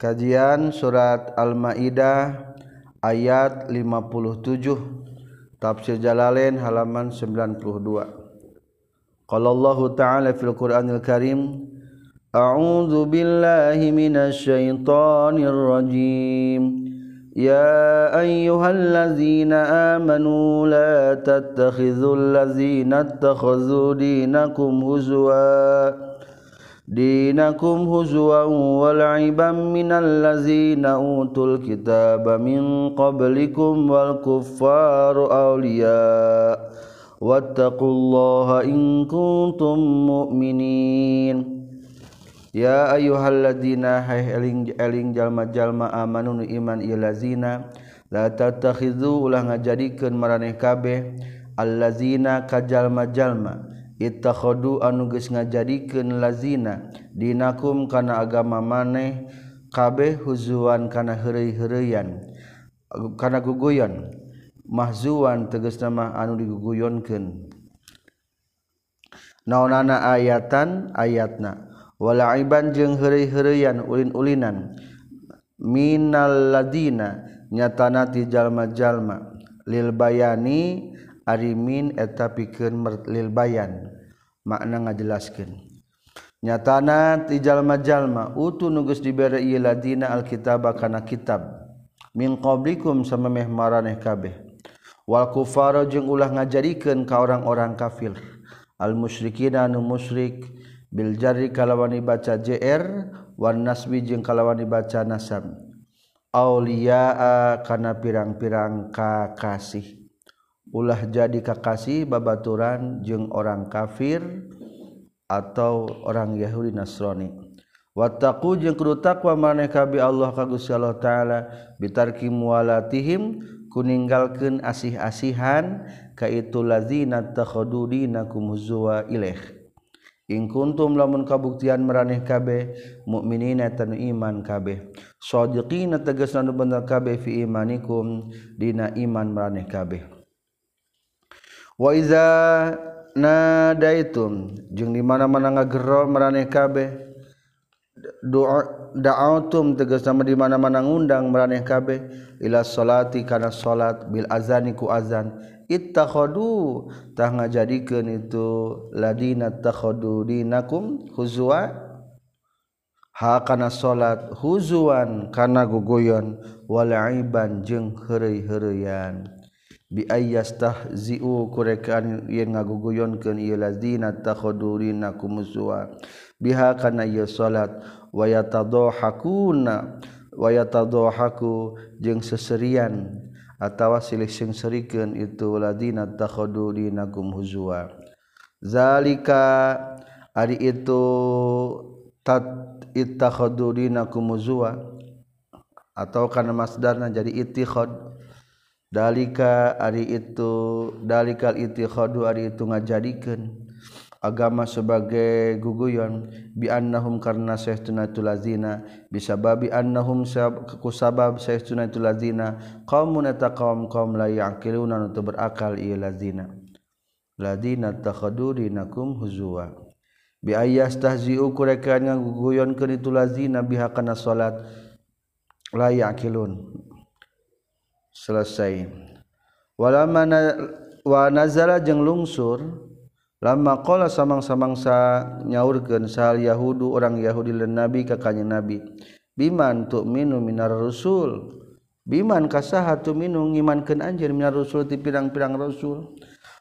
Kajian surat Al-Maidah ayat 57 Tafsir Jalalain halaman 92 Qala Allah Ta'ala fil Qur'anil Karim A'udzu billahi minasy syaithanir rajim Ya ayyuhallazina amanu la tattakhidhul ladzina ittakhadhu dinakum huzwa dinakum huzuwan wala'iban minal ladzina utul kitaba min qablikum wal kuffaru awliya wattaqullaha in kuntum mu'minin Ya ayyuhalladzina hay eling eling jalma-jalma amanu iman ieu lazina la tattakhidhu ulah ngajadikeun maraneh kabeh allazina kajalma-jalma itakhodu anuges ngajadikeun lazina dinakum kana agama maneh kabeh huzuan kana heureuy-heureyan kana guguyon. Mahzuan tegasna nama anu diguguyonkeun. Naonana ayatan ayatna. Wala iban jeung heureuy-heureyan ulin-ulinan. Minal ladina nyatana ti jalma-jalma. Lil bayani arimin eta pikeun merlil bayan. Makna ngajelaskeun. Nyatana tijalma-jalma utu nugus dibere ieu ladina alkitab kana kitab. Min qablikum samemeh maraneh kabeh. Wal kufara jeung ulah ngajadikeun ka orang-orang kafir. Al musyrikina anu musyrik bil jarri kalawan dibaca jr wan nasbi jeung kalawan dibaca nasab. Auliyaa kana pirang-pirang kakasih ulah jadi kakasih babaturan jeung orang kafir atau orang Yahudi Nasrani. Wattaqu jeung kudu takwa maneh ka bi Allah ka Gusti Allah taala bitarki mualatihim kuninggalkeun asih-asihan ka itu lazina takhadu dinakum huzwa ilaih. In kuntum lamun kabuktian maraneh kabeh mukminina tan iman kabeh. Sadiqina tegasna bener kabeh fi imanikum dina iman maraneh kabeh. waiza nadaitum jeung di mana-mana ngagero maraneh kabeh. Doa da'autum tegas nama di mana-mana ngundang maraneh kabeh. Ila salati kana salat bil azani ku azan. Ittakhadu tah ngajadikeun itu ladina takhadu dinakum huzwa. Ha kana salat huzuan kana guguyon. Walaiban jeung heureuy-heureuyan. biayastahziu kurekaan yen ngaguguyonkeun ieu lazina takhodurina kumusua biha kana ieu salat wa yatadahakuna wa yatadahaku jeung seserian atawa silih singserikeun itu lazina takhodurina kumuzua zalika ari itu tat ittakhodurina kumuzua atau kana masdarna jadi ittikhad dalika ari itu dalikal itikhadu ari itu ngajadikeun agama sebagai guguyon. Bi annahum karna sayyiduna tulazina bisababi annahum kusabab sayyiduna tulazina qaumun taqawm qaum la yaqiluna nu berakal ieu lazina. Ladina takhadu dinakum huzwa. Bi ayastahzi'u kurekan ngaguguyon keun itu lazina biha kana salat la yaqilun. selesai. Walama na, wa nazala jeung lungsur lama qala samang-samangsa nyaurkeun sal yahudu orang yahudi lan nabi ka kanjeng nabi. Biman tu'minu minar rusul. Biman kasaha tu'minu ngimankeun anjeun minar rusul ti pirang-pirang rasul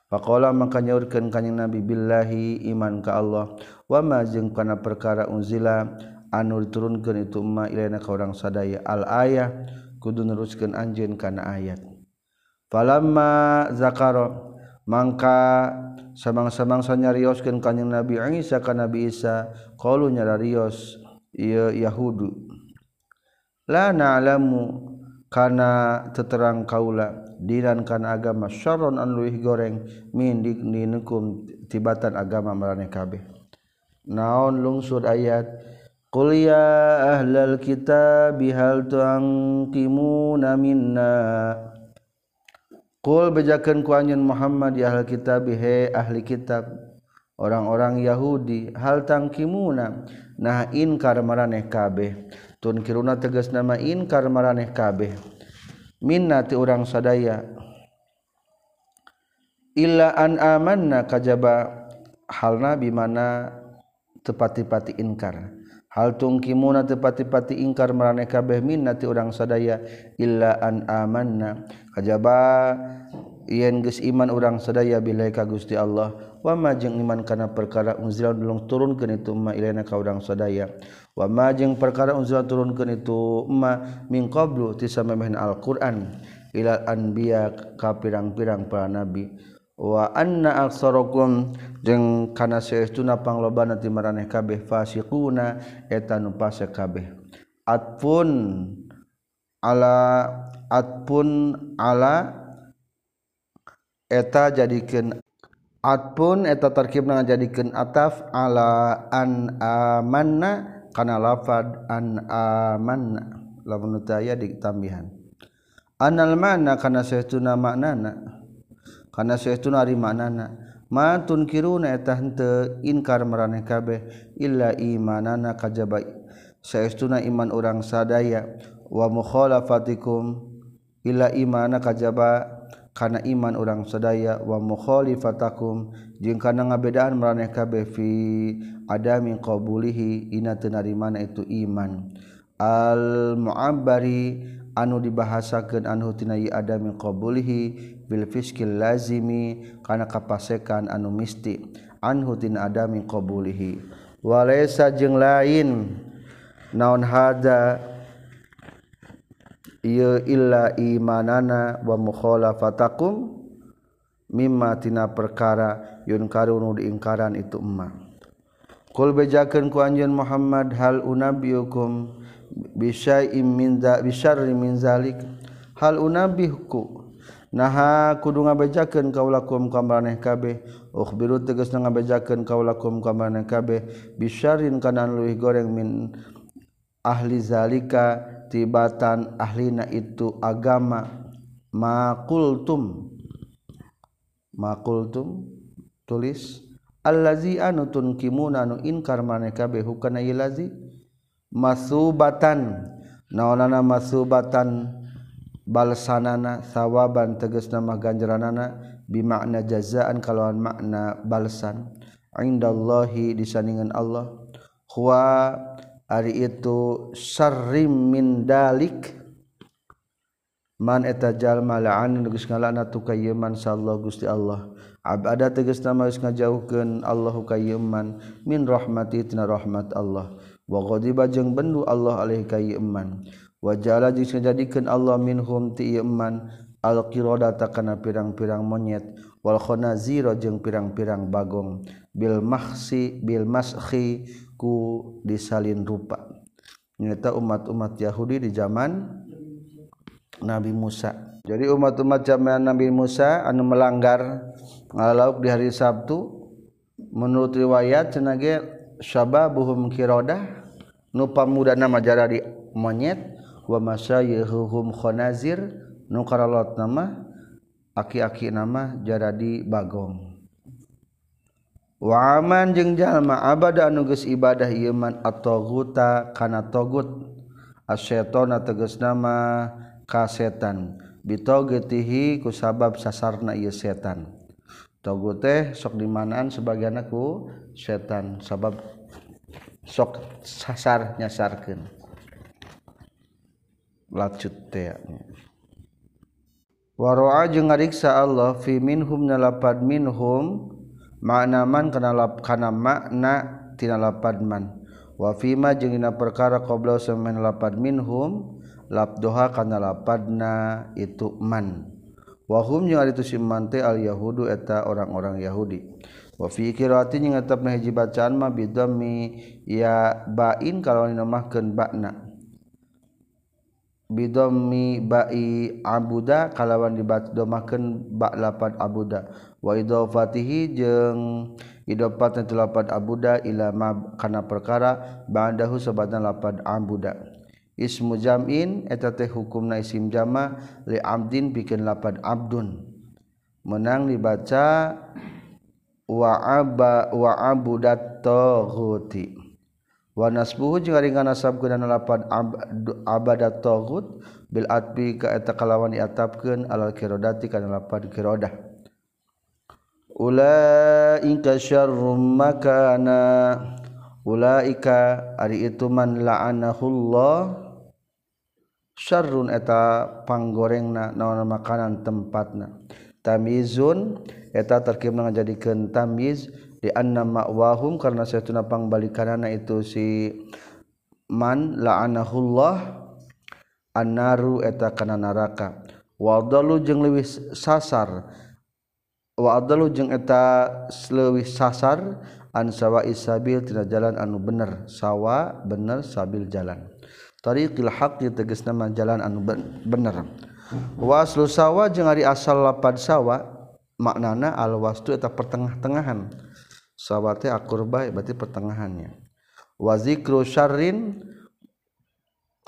Pakola maka nyaurkan kanyang Nabi billahi iman ka Allah. Wama jeung kana perkara unzila anur turunkan itu ma ilaina ka urang sadaya. Al ayah kudu neruskan anjeun karena ayat. Falamma zakaro mangka samang-samangsa nyarioskeun kanjing Nabi Isa ka Nabi Isa qalu nyarios ieu Yahudu. La na'lamu kana teterang kaula diran kana agama syarron an luih goreng min dikninukum tibatan agama marane kabeh. Naon lungsur ayat? Qul ya ahlal kitab hal tu'anqimuna minna? Qul bejakeun ku anjeun Muhammad ya ahlal kitab he ahli kitab. Orang-orang Yahudi hal tangkimuna nah inkar maraneh kabeh. Tun kiruna tegas nama inkar maraneh kabeh. Minnati urang sadaya. Illa an amanna kajaba. Halna bimana tepati-pati inkar hal tungkimuna tepati-pati ingkar maraneh kabeh minnati urang sadaya illa an amanna. Kajaba yen geus iman urang sadaya billahi ka Gusti Allah wa ma jeung iman kana perkara unzila dulung turunkeun itu ma ilaina ka urang sadaya. Wa ma jeung perkara unzila turunkeun itu ma min qablu tisamemehna alquran ila anbiya ka pirang-pirang para nabi. wa anna aksarakum jeung kana saestuna panglobana ti maraneh kabeh fasiquna eta nu fase kabeh. Atpun ala atpun ala eta jadikeun atpun eta tarkibna jadikeun ataf ala an amanna kana lafad an amanna. Lamun teu di ditambihan anal mana kana saestuna maknana. karena sesuatu ari manana. Matun kiruna eta henteu inkar maraneh kabeh illa imanana kajaba. Saestuna iman urang sadaya. Wa mukhalafatikum illa imana kajaba. Kana iman urang sadaya. Wa mukhalifatakum jeung kana ngabedaan maraneh kabeh fi adami qabulihi ina teu narimana itu iman. Al muabbari anu dibahasakeun anhu tina adami qabulihi bil fiskil lazimi kana kapasekan anu misti anhu tina adami qabulihi. Walaysa jeung lain naon hada illa imanana wa mukhalafatakum mimma tina perkara yun karunu diingkaran itu emma. Kul bejakeun ku anjeun Muhammad hal unabiyukum bisyai'im min bisyarri min zalik? Hal unabihuku naha kudu ngabejakeun kaulakum ka maneh kabeh. Ukhbiru tegas ngabejakeun kaulakum ka maneh kabeh. Bisyarin kana luih goreng min ahli zalika tibatan ahlina itu agama. Makultum makultum tulis. Allazi anu tunkimuna anu inkar maneh kabeh hukana ilazi masubatan. Naonana masubatan? balsanana sawaban teges nama ganjaranana bimakna jazaan kalauan makna balsan indallahi disandingan Allah. Huwa ari itu syarrim min dalik. Man eta jalma la'an geus ngalana tu kayeman sallallahu gusti Allah. Abada tegas nama geus ngajauhkeun Allahu kayeman min rahmati tina rahmat Allah. Wa ghadiba jeung bendu Allah alaihi kayeman wajala jeung ngajadikeun Allah minhum ti iman alqiradata kana pirang-pirang monyet wal khanazira jeung pirang-pirang bagong bil maksi bil mashi ku disalin rupa. Nyata umat-umat Yahudi di zaman Nabi Musa. Jadi umat-umat zaman Nabi Musa anu melanggar ngalauk di hari Sabtu menurut riwayat cenage syababuhum kiroda nupa muda nama jara di monyet wa masyayikhuhum khonazir nu karalot nama aki-aki nama jaradi bagong. Wa aman jeung jalma abada anu geus ibadah ieu man at-taghuta kana tagut asyaitona tegas nama ka setan bitogetihi ku sabab sasarna ieu setan. Tagut teh sok dimanaan sebagianna ku setan sabab sok sasar nyasarkeun. lacut teanya waroa jeung ngariksa Allah fi minhum nalapad minhum manaman kana lap kana makna tina man. Wa fima jeung dina perkara qabla samen lapad minhum labdoha kana lapadna itu man. Wahum jeung ari tu simante al yahudu eta orang-orang yahudi. Wa fi qiraati jeung tetep hiji bacaan mah bidami ya bain kalau dinamahkeun bakna ba'na. Bidammi ba'i abuda kalawan dibatdomakeun bak lapad abuda. Wa idhafatihi jeung idafat itu lapad abuda ila ma kana perkara ba'dahu sabatan lapad abuda. Ismu jam'in eta teh hukumna isim jama li abdin bikin lapad abdun. Menang dibaca wa aba wa abudat taghuti nasbuhu jeung ari nganasabkeun kana lapad abadat tagut bil atbi ka eta kalawan diatapkeun alal kirodati kana lapan kirodah. Ulaika syarrum makana. Ulaika ari itu man la'anahullah. Syarrun eta panggorengna naon makanan tempatna. Tamizun eta terkim ngajadikeun tamiz. di anna ma'wahum karena sayatuna pangbalikanana itu si man la'anahullah annaru eta kana neraka wa adalu jeung leuwih sasar. Wa adalu jeung eta leuwih sasar an sawa isabil tina jalan anu bener. Sawa bener sabil jalan. Tariqil haqqi tegasna mah jalan anu bener. Wa aslu sawa jeung ari asal lapad sawa maknana al wastu eta pertengah-tengahan. sawate akurba berarti pertengahannya. Wazikru syarrin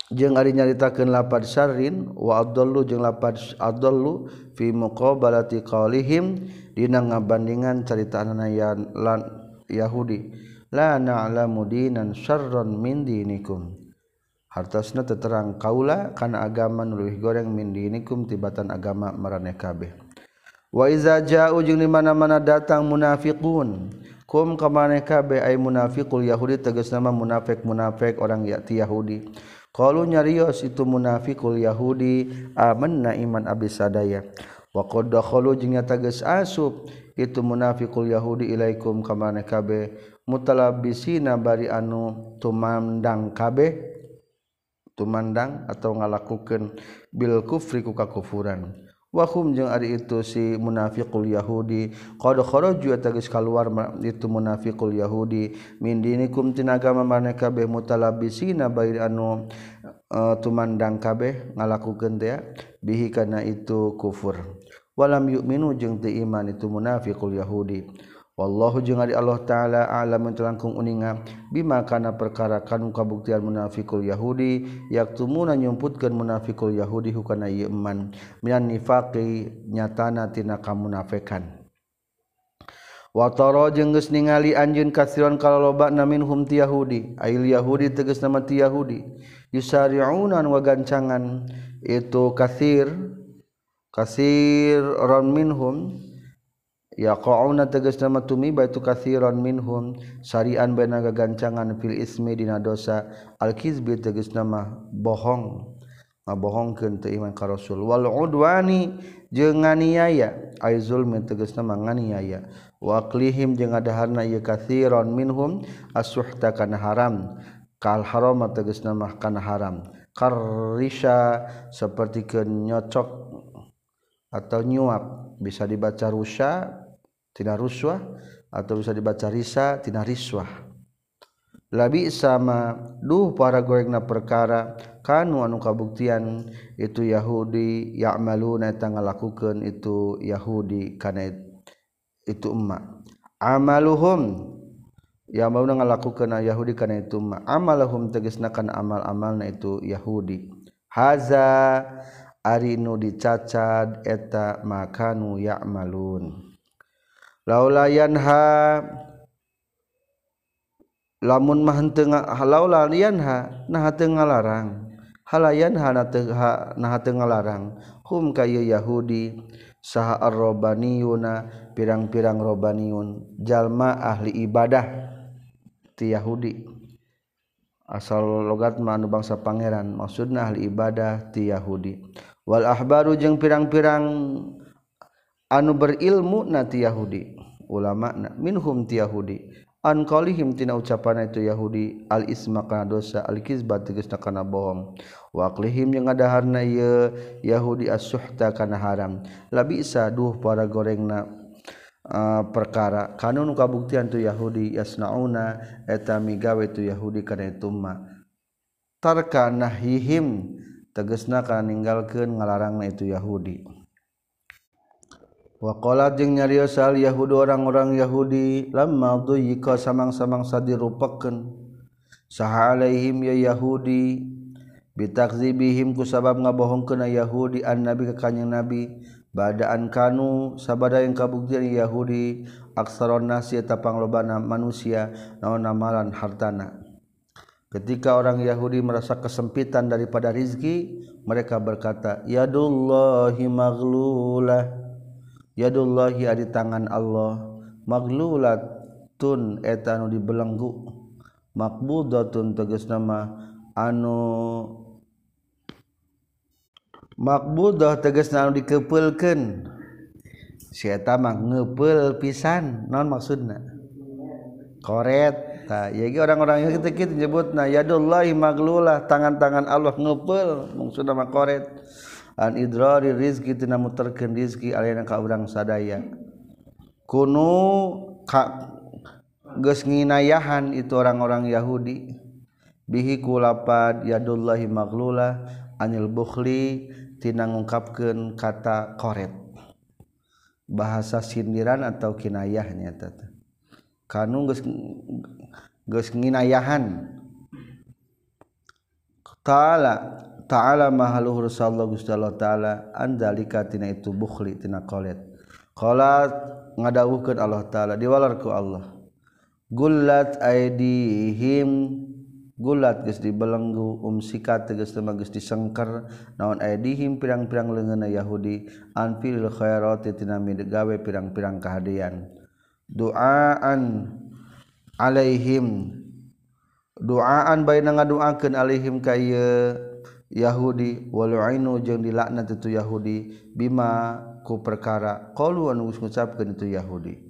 jeung ari nyaritakeun lapad syarrin wa adallu jeung lapad adallu fi muqabalati qaulihim dina ngabandingan caritaanna ya lan Yahudi. La na'lamu dinan syarran min dinikum. Hartasna teterang kaula kana agama nu leuwih goreng min dinikum tibatan agama maraneh kabeh. Wa iza ja'u jeung di mana-mana datang munafiqun. kum kamane kabe ay munafiqul yahudi tegas nama munafik munafik orang yakti yahudi. Qalu nyarios itu munafiqul yahudi amanna iman abis sadaya wa qad dakhalu tegas asub itu munafiqul yahudi ilaikum kamane kabe mutalabbisina bari anu tumandang kabeh tumandang atau ngalakukeun bil kufri ku kakufuran. wahum jeung ari itu si munafiqul yahudi. Qad kharaju tagis kaluar itu munafiqul yahudi. Min dinikum tina agama maneh kabeh mutalabisina bair anu uh, tumandang kabeh ngalakukeun teh bihi kana itu kufur. Walam yu'minu jeung teu iman itu munafiqul yahudi. Wallahu jeung ari Allah taala alam telangkung uninga. Bima kana perkara kanu kabuktian munafikul Yahudi yaktumuna nyumputkeun munafikul Yahudi hukana ieu iman minan nifaqi nyatana tina kamunafikan. Watara jeung geus ningali anjeun kasiron kaloba loba hum ti Yahudi. Ail Yahudi tegas nama ti Yahudi. Yusariunan wagancangan itu kasir kasir ron minhum. ya qauna tegas nama tumiba baitu katsiran minhum sarian baina gagancangan fil ismi dina dosa. Al kizbi tegas nama bohong. Ngabohongkeun teu iman ka rasul. Wal udwani jeung nganiaya. Ai zulmi tegas nama nganiaya. Wa aqlihim jeung adaharna ieu katsiran minhum as-suhta kana haram. Kal haram tegas nama kana haram. Karisha seperti nyocok atau nyuap. Bisa dibaca rusya tina ruswah atau bisa dibaca risa tina riswah. Labi sama duh para gorengna perkara kanu anu kabuktian itu Yahudi ya'maluna eta ngalakukeun itu Yahudi kana itu emak amaluhum ya mau ngalakukeun Yahudi kana itu emak amaluhum tegasna kana amal-amalna itu Yahudi. Haza ari nu dicacad eta makanu ya'malun. laulayan yanha lamun mah henteu laulayan ha nah teu ngalarang. Halayan hana teu nah teu ngalarang. Hum ka yahudi saha arrobaniyuna pirang-pirang robaniyun jalma ahli ibadah ti yahudi. Asal logat manu bangsa pangeran maksudna ahli ibadah ti yahudi. Wal ahbaru jeung pirang-pirang anu berilmu nati Yahudi. Ulama na minhum ti Yahudi. An qalihim tina ucapan itu Yahudi al isma kana dosa al kizba tegasna kana bohong. Wa aqlihim jeung ngadaharna ye Yahudi as-suhta kana haram. Labi isa duh para gorengna uh, perkara. Kanun kabuktian tu Yahudi yasnauna eta migawe tu Yahudi kana itu ma tarka nahihim tegasna kana ninggalkeun ngalarangna itu Yahudi. Wakolat jeung nyarios al Yahudi orang-orang Yahudi lama duyika samang-samang sadirupakeun. Saha alaihim ya Yahudi bitakzibihim ku sabab ngabohongkeun Yahudi an nabi ka kanjing nabi. Badaan kanu sabada yang kabuktian Yahudi aksaron nasi eta panglobana manusia naon amalan hartana. Ketika orang Yahudi merasa kesempitan daripada rizki mereka berkata yadullahi maglulah yadullahi di tangan Allah maglulatun eta anu dibelenggu. Makbudatun tegas nama anu makbudah tegas anu dikepelkeun si eta mah ngepeul pisan naon maksudna? Koret. Tah ya ge orang-orang yang kita kita nyebutna yadullahi maglulah tangan-tangan Allah ngepeul maksudna mah koret. an idrari rizki tina muterkeun rizki alena ka urang sadaya. Kunu ka geus nginayahan itu orang-orang Yahudi. Bihi kulapad yadullahi maglula anil bukhli tina ngungkapkeun kata koret. Bahasa sindiran atau kinayahnya tata kanu geus geus nginayahan. Ta'ala ta'ala mahaluhur sallallahu gusti Allah ta'ala andalika tina itu bukhli tina qolet qala ngadawuhkeun Allah ta'ala diwalarku Allah. Gullat aidihim gulat geus dibelenggu umsika tegas tema geus disengker. Naon aidihim pirang-pirang leungeunna Yahudi anfil khairati tina gawe pirang-pirang kahadian doaan alaihim doaan baik nga doakan alaihim kay Yahudi walau jeung dilakna itu Yahudi Bima ku perkara. Kalau ngucapkan itu Yahudi.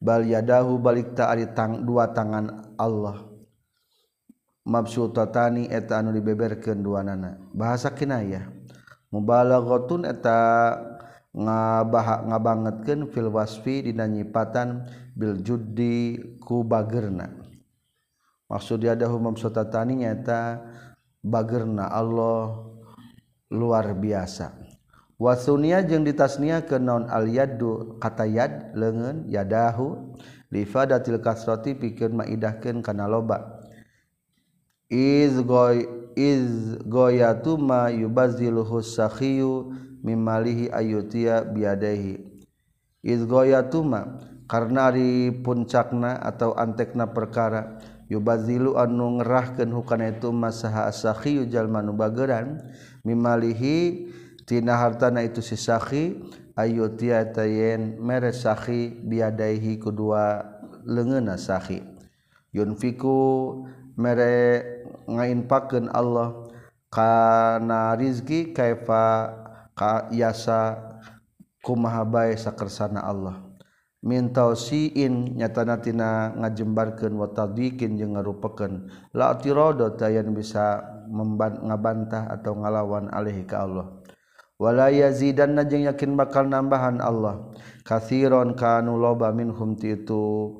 Bal yadahu balik ta'ari tang dua tangan Allah. Mabsutatani eta anu dibeberkeun duanana bahasa kinayah mubalaghatun eta ngabaha ngabangetkeun fil wasfi dina nyipatan bil juddi ku bagerna. Maksud yadahu mabsutatani nyaeta bagerna Allah luar biasa. Wasunia jeung ditasnia ke naon aliyadu kata yad lengan yadahu lifadatil kasrati pikeun maidahkeun kana loba iz goy iz goyatu ma yubaziluhu sakhiyu mimalihi ayutia biadehi iz goyatu ma karena ri puncakna atau antekna perkara yubazilu anu ngerahkeun hukana itu masaha asakhi jalma nu bageran mimalihi tina hartana itu si sakhi ayu tiata mere sakhi biadaihi kedua leungeunna sakhi. Yunfiku mere ngainpakeun Allah kana rizki kaifa ka yasa kumaha bae sakersana Allah. minta siin nyatanatina ngajembarkan watadikin je ngarupakan latirodo tayan bisa memban ngabantah atau ngalawan alih ke Allah. Wala yazidan najeng yakin bakal nambahan Allah. Kathiron kanu loba minhum ti itu.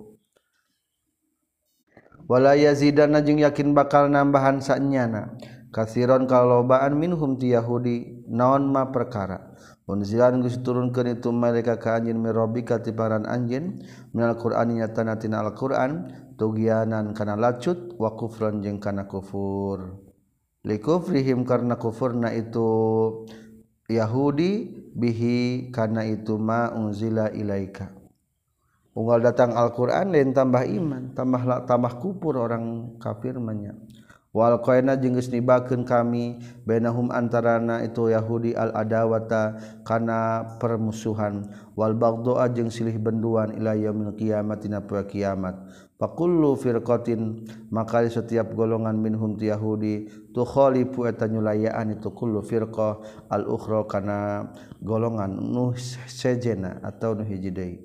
Wala yazidan najeng yakin bakal nambahan sanyana. Kasiron kalobaan minhum ti Yahudi naon ma perkara? Unzilan geus turunkeun itu mereka ka anjeun mirobika ti paran anjeun minal qur'ani nyata tina al-qur'an tugianan kana lacut wa kufran jeung kana kufur. Likufrihim karena kufurna itu Yahudi bihi karena itu ma unzila ilaika. Unggal datang Al-Qur'an lain tambah iman tambah tambah kufur orang kafir manya wal koena jengges nibakeun kami bainahum antarana itu Yahudi al adawata kana permusuhan. Wal bagdoa jeung silih benduan ila yaumil qiyamah dina poe kiamat. Faqullu firqatin maka setiap golongan minhum ti Yahudi tu khalifu eta nyulayaan itu kullu firqah al ukhra kana golongan nu sejena atau nu hiji deui.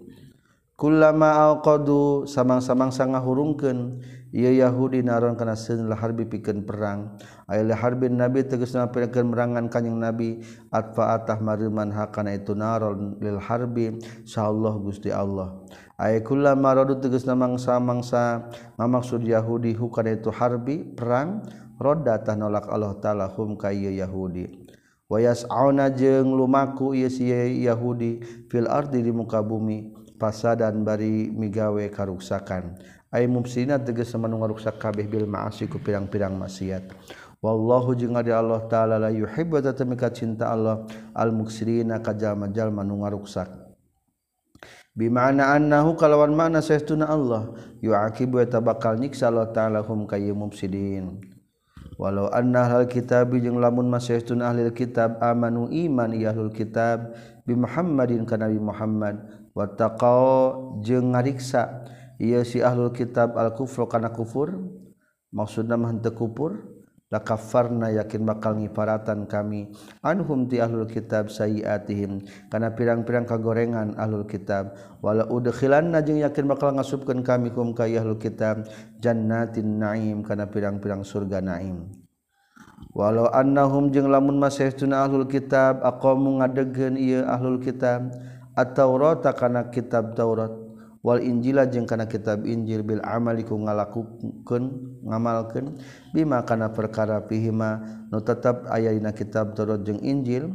Kullama alqadu samang-samang sangahurungkeun ia Yahudi naron kana seun laharbi pikeun perang. Ay laharbin nabi tegasna pikeun merangan kanjing nabi atfa atah mariman hakana itu naron lil harbi. Insyaallah Gusti Allah. Ay kullama radu tegasna mangsa-mangsa ngamaksud Yahudi hukana itu harbi perang? Roda tah nolak Allah taala hum ka Yahudi. Wa yas'auna jeung lumaku ieu si Yahudi fil ardi di muka bumi pasadan bari migawe karuksakan. ay mumsina teges manu ngaruksak kabeh bil ma'asi ku pirang-pirang maksiat. Wallahu jeung ari Allah taala la yuhibbu tatamika cinta Allah al muksirina kajalma-jalma nu ngaruksak bimana annahu kalawan makna saestuna Allah yuaqibu eta bakal nyiksa Allah taala hum kayu mufsidin walau anna ahlul kitab jeung lamun masaestun ahlul kitab amanu iman ihlul kitab bi Muhammadin kana Nabi Muhammad wa taqau jeung ngariksa ia si ahlul kitab al-kufru kana kufur maksudna mah henteu kufur la kafarna yakin bakal ngiparatan kami. Anhum ti ahlul kitab sayiatihim kana pirang-pirang kagorengan ahlul kitab. Wala udkhilanna jeung yakin bakal ngasupkeun kami kum ka ahlul kitab jannatin naim kana pirang-pirang surga naim. Walau annahum jeung lamun masayhtuna ahlul kitab aqamu ngadegkeun ieu ahlul kitab at-taurata kana kitab taurat. wal Injila jeung kana kitab Injil bil amali ku ngalakukeun ngamalkeun bima kana perkara pihima nu tetep aya dina kitab Taurat jeung Injil.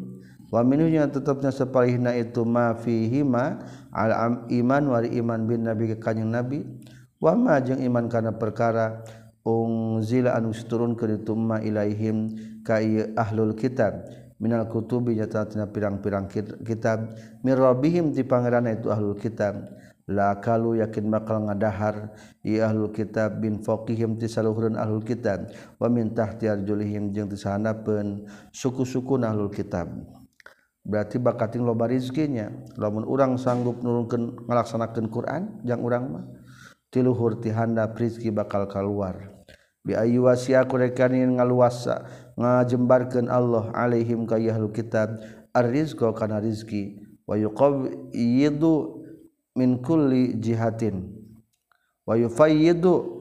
Wa minunya tetepna sapalihna itu ma fihima al iman wal iman bin nabi ka kanjing nabi. Wa ma jeung iman kana perkara unzila anu turun ka ditumma ilaihim ka ahlul kitab. Minal kutubi nyata tina pirang-pirang kitab. Mir rabbihim ti itu ahlul kitab. lakalu yakin bakal ngadahar iyahlul kitab bin fokihim tisaluhurun ahlul kitab wa min tahti arjulihim jeung tisahanapeun suku-suku ahlul kitab. Berarti bakating loba rizkinya. Lamun urang sanggup nurunkeun ngalaksanakeun Quran jang urang mah tiluhur ti handap rizki bakal keluar bi ayu wasiaku rekanin ngaluasa ngajembarkeun Allah alaihim ka ahlul kitab ar-rizqa kana rizki wa yuqawidu min kulli jihatin. Wa yufayyidu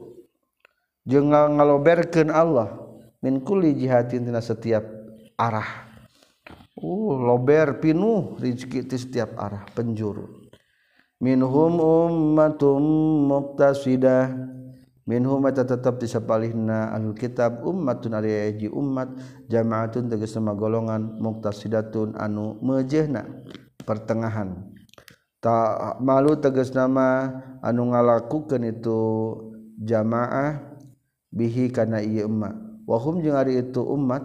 jeung ngaloberkeun Allah min kulli jihatin tina setiap arah. Uh lober pinuh rezeki ti setiap arah penjuru. Minhum ummatum muqtasidah minhum eta tetep di sapalihna ahlul kitab ummatun ari hiji ummat jamaatun tegas sama golongan muqtasidatun anu meujeuhna pertengahan. tak malu teges nama anu ngalakukan itu jamaah bihi karena iya emak wahum jeung hari itu umat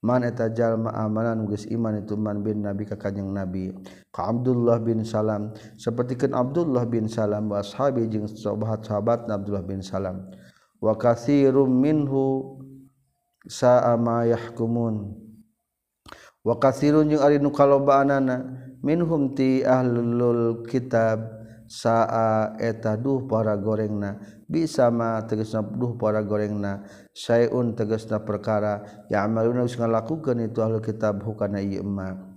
man eta jalma amanan geus iman itu man bin nabi ka kanjing nabi. Ka Abdullah bin Salam sapertikeun Abdullah bin Salam wa ashabi jeung sahabat-sahabat Abdullah bin Salam. Wa katsirum minhu sa'a ma yahkumun. Wa katsirun jeung ari nu kalobaanana minhum ti ahlul kitab saa eta duh para gorengna. Bisa ma tegesna duh para gorengna. Sayun tegesna perkara. Ya amaluna geus ngalakukeun itu ahlul kitab hukana ieu ma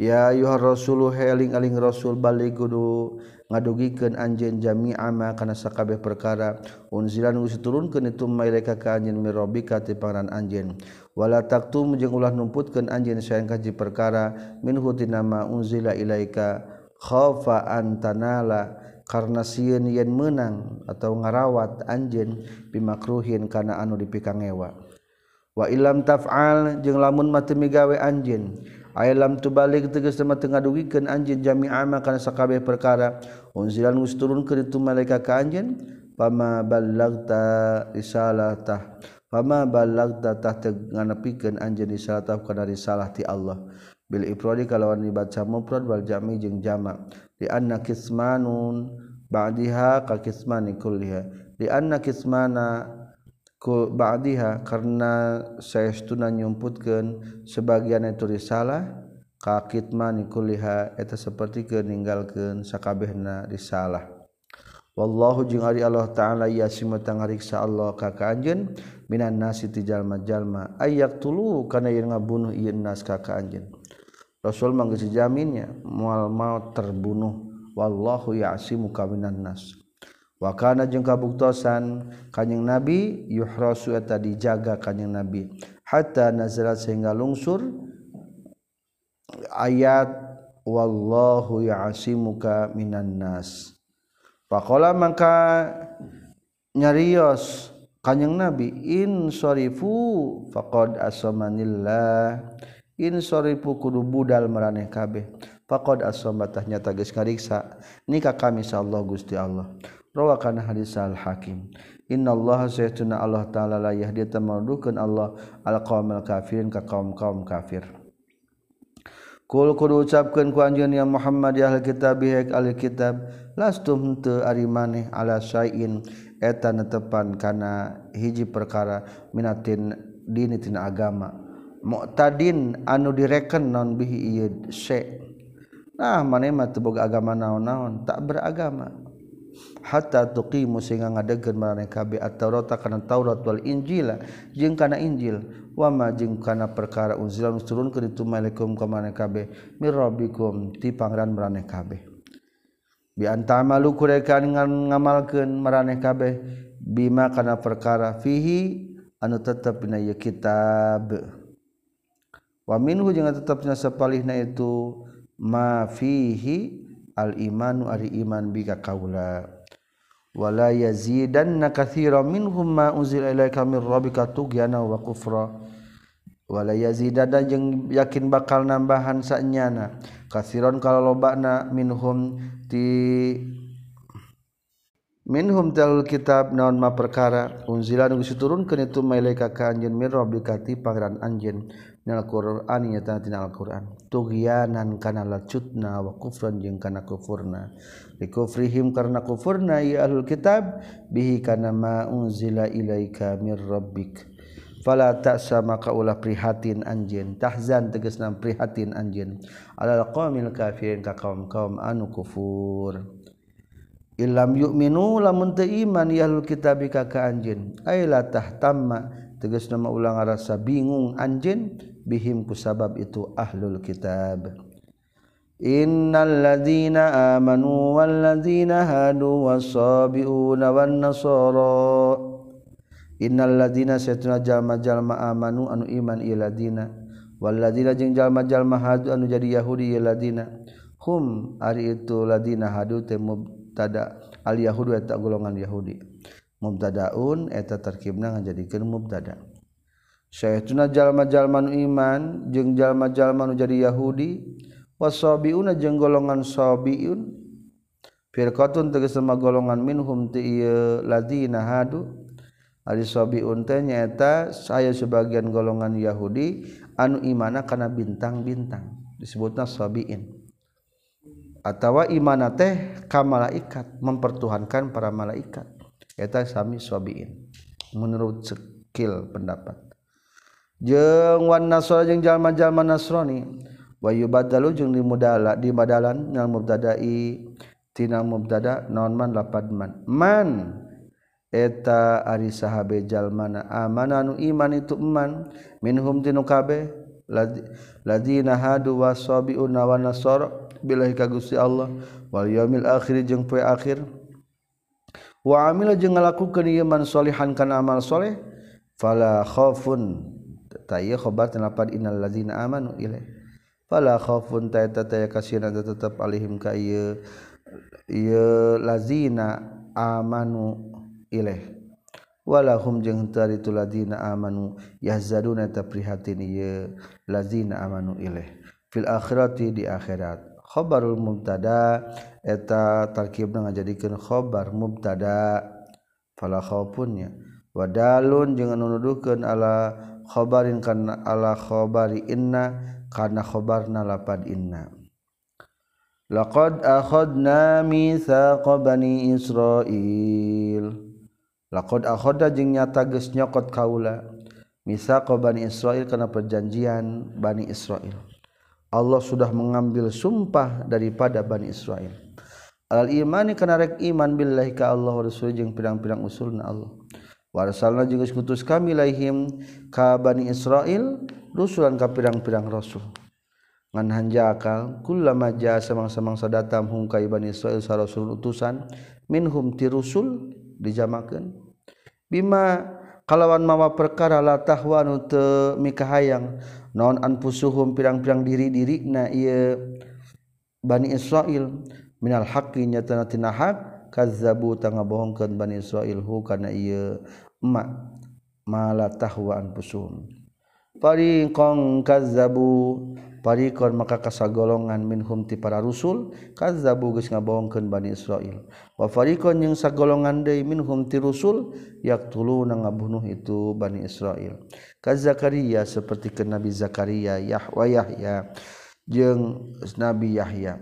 ya ayuhar rasulu heling aling rasul balik kudu ngadugikeun anjeun jami'a ma kana sakabeh perkara. Unzilan geus diturunkeun itu maileka ka anjeun mirobika ti pangaran anjeun. wala taktum jeung ulah numputkeun anjeun sayang kaji perkara min hutina ma unzila ilaika khafa antanala karena sieun yen meunang atau ngarawat anjeun bimakruhin kana anu dipikangewa. Wa ilam taf'al jeung lamun mati migawe anjeun Aylam tubalik tegas sama tengah dugikeun anjeun jami'a ma kana sakabeh perkara unzilan geus turunkeun itu malaika ka anjeun pama ballagta risalatah. Fama balag datah nganapikan anjeun salataf kana risalah ti Allah. Bil ifradi kalawan dibaca mufrad wal jami jeung jamak. Di anna kismanun ba'diha ka kismani kulliha. Di anna kismana ku ba'diha karena saestuna nyumputkeun sebagian itu risalah ka kitmani kulliha eta saperti ninggalkeun sakabehna risalah. Wallahu jeung ari Allah taala yasimu tangariksa Allah ka ka minan nasi ti jalma-jalma. Ayak tulu kana yang ngabunuh ieu nas ka ka Rasul mah jaminnya moal maut terbunuh. Wallahu ya'simu ka minan nas. Wa kana jeung kabuktosan kanjing nabi yuhrasu eta dijaga kanjing nabi. Hatta nazalat sehingga lungsur ayat wallahu ya'simuka minan nas Pakola maka nyarios kanyang Nabi in sorifu fakod asomanillah in sorifu kudu budal meraneh kabeh. Fakod asomatah nyata geus kariksa nikah kami sa Allah Gusti Allah. Rawakan hadis al hakim Inna Allah saytuna Allah taala la yahdi tamardukan Allah al qaumil kafirin ka kaum kaum kafir. Kul kudu ucapkeun ku anjeun ya Muhammad ya ahli kitab bihaik ahli kitab lastum teu ari maneh ala syai'in eta netepan kana hiji perkara minatin dinitina agama. Mu'tadin anu direken non bihi ieu syai' nah maneh mah teu boga agama naon-naon tak beragama. hatta tuqimu sehingga ngadegkeun marane kabeh at-taurata kana Taurat wal Injila jeung kana Injil wa ma jeung kana perkara unzila turunkeun itu malaikum ka marane kabeh mir rabbikum ti pangeran marane kabeh bi antamalu kurekan ngamalkeun marane kabeh bima kana perkara fihi anu tetep dina kitab. Wa minhu jeung tetep sapalihna itu ma fihi al-imanu ari iman bika kaula wala yazidanna katsiran minhum ma unzila ilaika min rabbika tughyana wa kufra. Wala yazidada jeung yakin bakal nambahan sanyana. Katsiran kalau lobana minhum ti minhum talul kitab naon ma perkara. Unzila nu turunkeun itu malaika ka anjeun mir rabbika ti pangeran anjeun. minal Qur'an ya tina al Qur'an tughyanan kana lacutna wa kufran jeung kana kufurna. Li kufrihim karena kufurna ya ahlul kitab bihi kana ma unzila ilaika mir rabbik. Fala ta'sa maka ulah prihatin anjeun. Tahzan tegasna prihatin anjeun. Alal qaumil kafirin ka kaum-kaum anu kufur. Ilam yukminu lamun teu iman yahlul kitab ka ka anjeun. Ay la tahtamma teges nama ulang rasa bingung anjin bihim ku sabab itu ahlul kitab. Innal ladzina amanu wal ladzina hadu wasabiuna wan nasara. Innalladzina satuna jalma-jalma amanu anu iman iladina walladzina jeung jalma-jalma hadu anu jadi yahudi iladina hum ari itu ladina hadu teh mubtada. Al yahudu eta golongan yahudi. mubtadaun eta terkibna ngajadikeun mubtada. Syaituna jalma-jalma nu iman jeung jalma-jalma nu jadi Yahudi wasabiuna jeung golongan sabiun. Firqatun tegas sama golongan minhum ti ladina hadu. Ari sabiun teh nyaeta saya sebagian golongan Yahudi anu imana kana bintang-bintang disebutna sabiin. Atawa imana teh ka malaikat mempertuhankan para malaikat. eta sami swabiin menurut sekil pendapat. Jeung wan nasara jeung jalma-jalma nasrani wa yubadalu jeung dimudala di badalan nal mubtada'i tina mubtada naon man lapad man. Man! Eta ari sahabe jalmana amana anu iman itu iman minhum tinu kabeh ladina hadu wasabiun wa nasara billahi ka Gusti Allah wal yaumil akhir jeung poe akhir. wa amila jeung ngalakukeun ieu man solihan kana amal saleh fala khaufun ta ieu khabar tanapad innal ladzina amanu ilaih. Fala khaufun ta eta ta kasieuna tetep ka ieu ieu lazina amanu ilaih. Walahum jeung itu ladzina amanu yahzaduna ta prihatin ieu lazina amanu ilaih. Fil akhirati di akhirat. khobarul mubtada eta tarkibna ngajadikeun khobar mubtada fala khaufunnya wadalun jeung anu nuduhkeun ala khobarin kana ala khobari inna kana khobarna lapad inna. Laqad akhadna mitsaqa bani israil. Laqad akhadna jeung nyata geus nyokot kaula. Mitsaqa bani israil kana perjanjian bani israil. Allah sudah mengambil sumpah daripada Bani Israel. Al imani kana rek iman billahi ka Allah wa rasul jeung pirang-pirang usulna Allah. Warasalna jeung geus ngutus kami laihim ka Bani Israel rusulan ka pirang-pirang rasul. Ngan hanjakal kullama jaa samang-samangsa datang hum ka Bani Israel sa rasul utusan minhum ti rusul dijamakeun. Bima kalawan mawa perkara la tahwa nu teu mikahayang. Naon anfusuhum pirang-pirang diri-diri na ieu Bani Israil minal haqqi nyatana tina hak kazzabu tanga bohongkeun Bani Israil hu kana ieu emak mala tahwa anfusuhum fariqan kazzabu. parikon maka kasagolongan minhum ti para rusul kazzabu geus ngabohongkeun Bani Israil. Wa farikon jeung sagolongan deui minhum ti rusul yaqtuluna ngabunuh itu Bani Israil. Kaz Zakaria seperti ke Nabi Zakaria Yahwa Yahya jeung Nabi Yahya.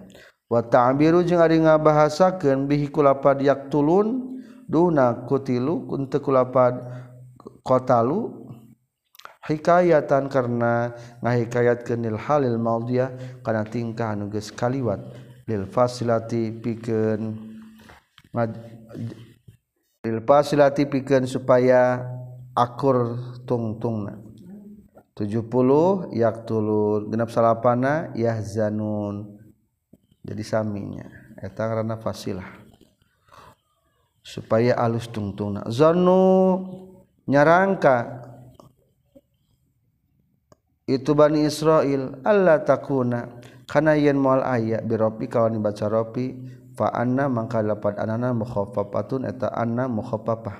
Wa ta'biru jeung ari ngabahasakeun bihi kulapad yaqtulun duna kutilu kuntu kulapad kotalu hikayatan karena ngahikayatkeun lil halil maudiyah kana tingkah geus kaliwat. Lil fasilati pikeun lil fasilati pikeun supaya akur tungtungna. 70 yaktulun genap salapana yahzanun jadi saminya. Eta karena fasilah. Supaya alus tungtungna. Zannu nyarangka itu Bani Israel. Allah takuna. Karena yen moal ayat biropi kawan dibaca ropi fa anna mangka lapan anana mukhaffafatun eta anna mukhaffafah.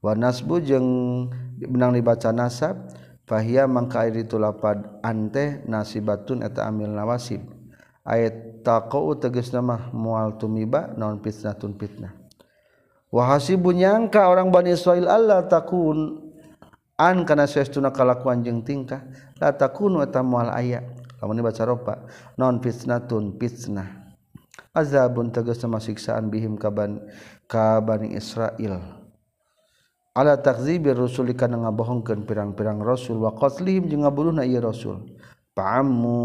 Wa nasbu jeung benang dibaca nasab fahia mangka itu lapad ante nasibatun eta amil nawasib. Ayat taqau tegas nama mual tumiba non fitnatun fitnah. Wahasibu nyangka orang Bani Israel Allah takun an kana saestuna kalakuan jeung tingkah la takunu eta moal aya lamun baca ropa non fitnatun fitnah azabun tegas sama siksaan bihim kaban ka bani Israil ala takzibir rusul kana ngabohongkeun pirang-pirang rasul wa qatlihim jeung ngabuluhna ieu rasul Pa'ammu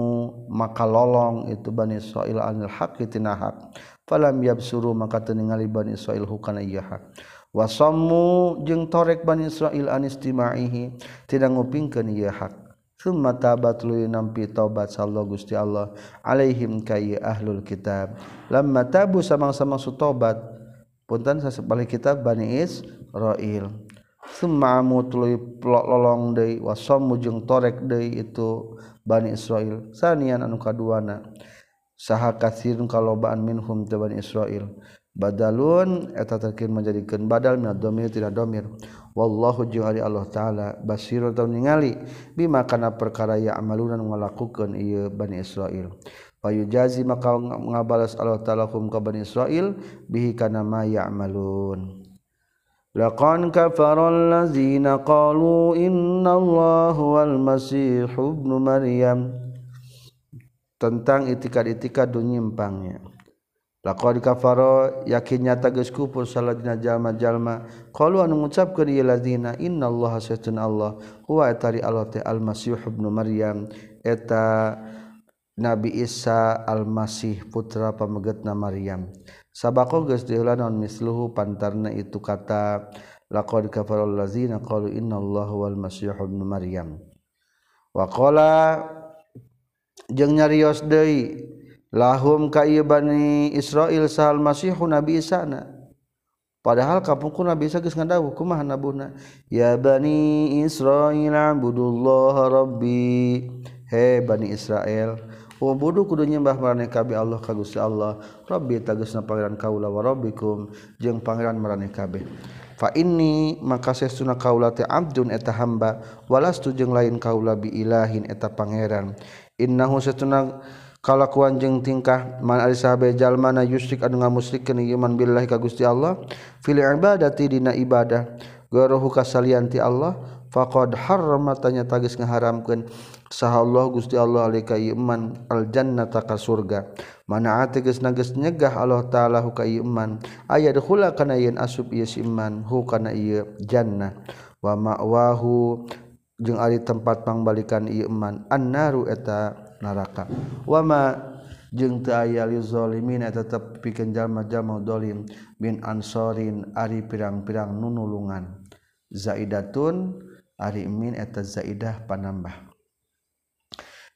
maka lolong itu Bani Israel anil haqi tina haq. Falam yabsuru maka teningali Bani Israel hukana iya haq. wasammu jeung torek Bani Israil an istimaihi tidak ngupingkeun ieu hak. Summa tabat lu nampi taubat sallallahu Gusti Allah alaihim ka ahlul kitab. Lamma tabu samang-samang su tobat punten sasebalik kitab Bani Israil summa amutului lolong deui wasammu jeung torek deui itu Bani Israil sanian anu kaduana saha katsirun kalobaan minhum taban Israil badalun eta terkin menjadikan badal min domir tidak domir. Wallahu jeung Allah taala basirun tahu ningali. Bima kana perkara ya amaluna ngalakukeun ieu Bani Israil jazi maka ngabalas Allah taala hum ka Bani Israil bihi kana ma ya'malun kafara allazina qalu inna Allah wal masih ibnu Maryam. Tentang itikad-itikad dunyimpangnya laqad kafara yakin nyata geus kufur saladina jalma-jalma. Qalu anu ngucapkeun ieu ladina innallaha satun Allah. Huwa atari Allah ta al-masih ibnu maryam. Eta Nabi Isa al-Masih putra pamegetna Maryam. Sabako geus diulah naon misluhu pantarna itu kata laqad kafaro allazina qalu innallaha wal masih ibnu maryam. Wa qala jeung nyarios deui lahum ka bani israil sal masih nabi isa na. Padahal kapungkur nabi isa geus ngadawuh kumaha nabuna ya bani israil abudullaha rabbi. He bani israel Wabudu kudu nyembah marane kabeh Allah ka Gusti Allah. Rabbi tagesna pangeran kaula wa rabbikum jeung pangeran marane kabeh. Fa inni maka sesuna kaula teh abdun eta hamba walastu jeung lain kaula bi ilahin eta pangeran. Innahu satuna kalakuan jeung tingkah man ari sahabe jalma na yusyrik anu ngamusrikeun iman billahi ka Gusti Allah fil ibadati dina ibadah garuhu kasalian ti Allah faqad harramatanya tagis ngaharamkeun. Saha Allah Gusti Allah alika iman al jannata ka surga. Mana ateges nages nyegah Allah taala hu ka iman. Aya dukhula kana yen asub ieu iman hu kana ieu jannah. Wa ma'wahu jeung ari tempat pangbalikan ieu iman. Annaru eta neraka. Wama jeung teu aya lizalimin tetep pikeun jalma-jalma zalim bin ansorin ari pirang-pirang nunulungan zaidatun ari min eta zaidah panambah.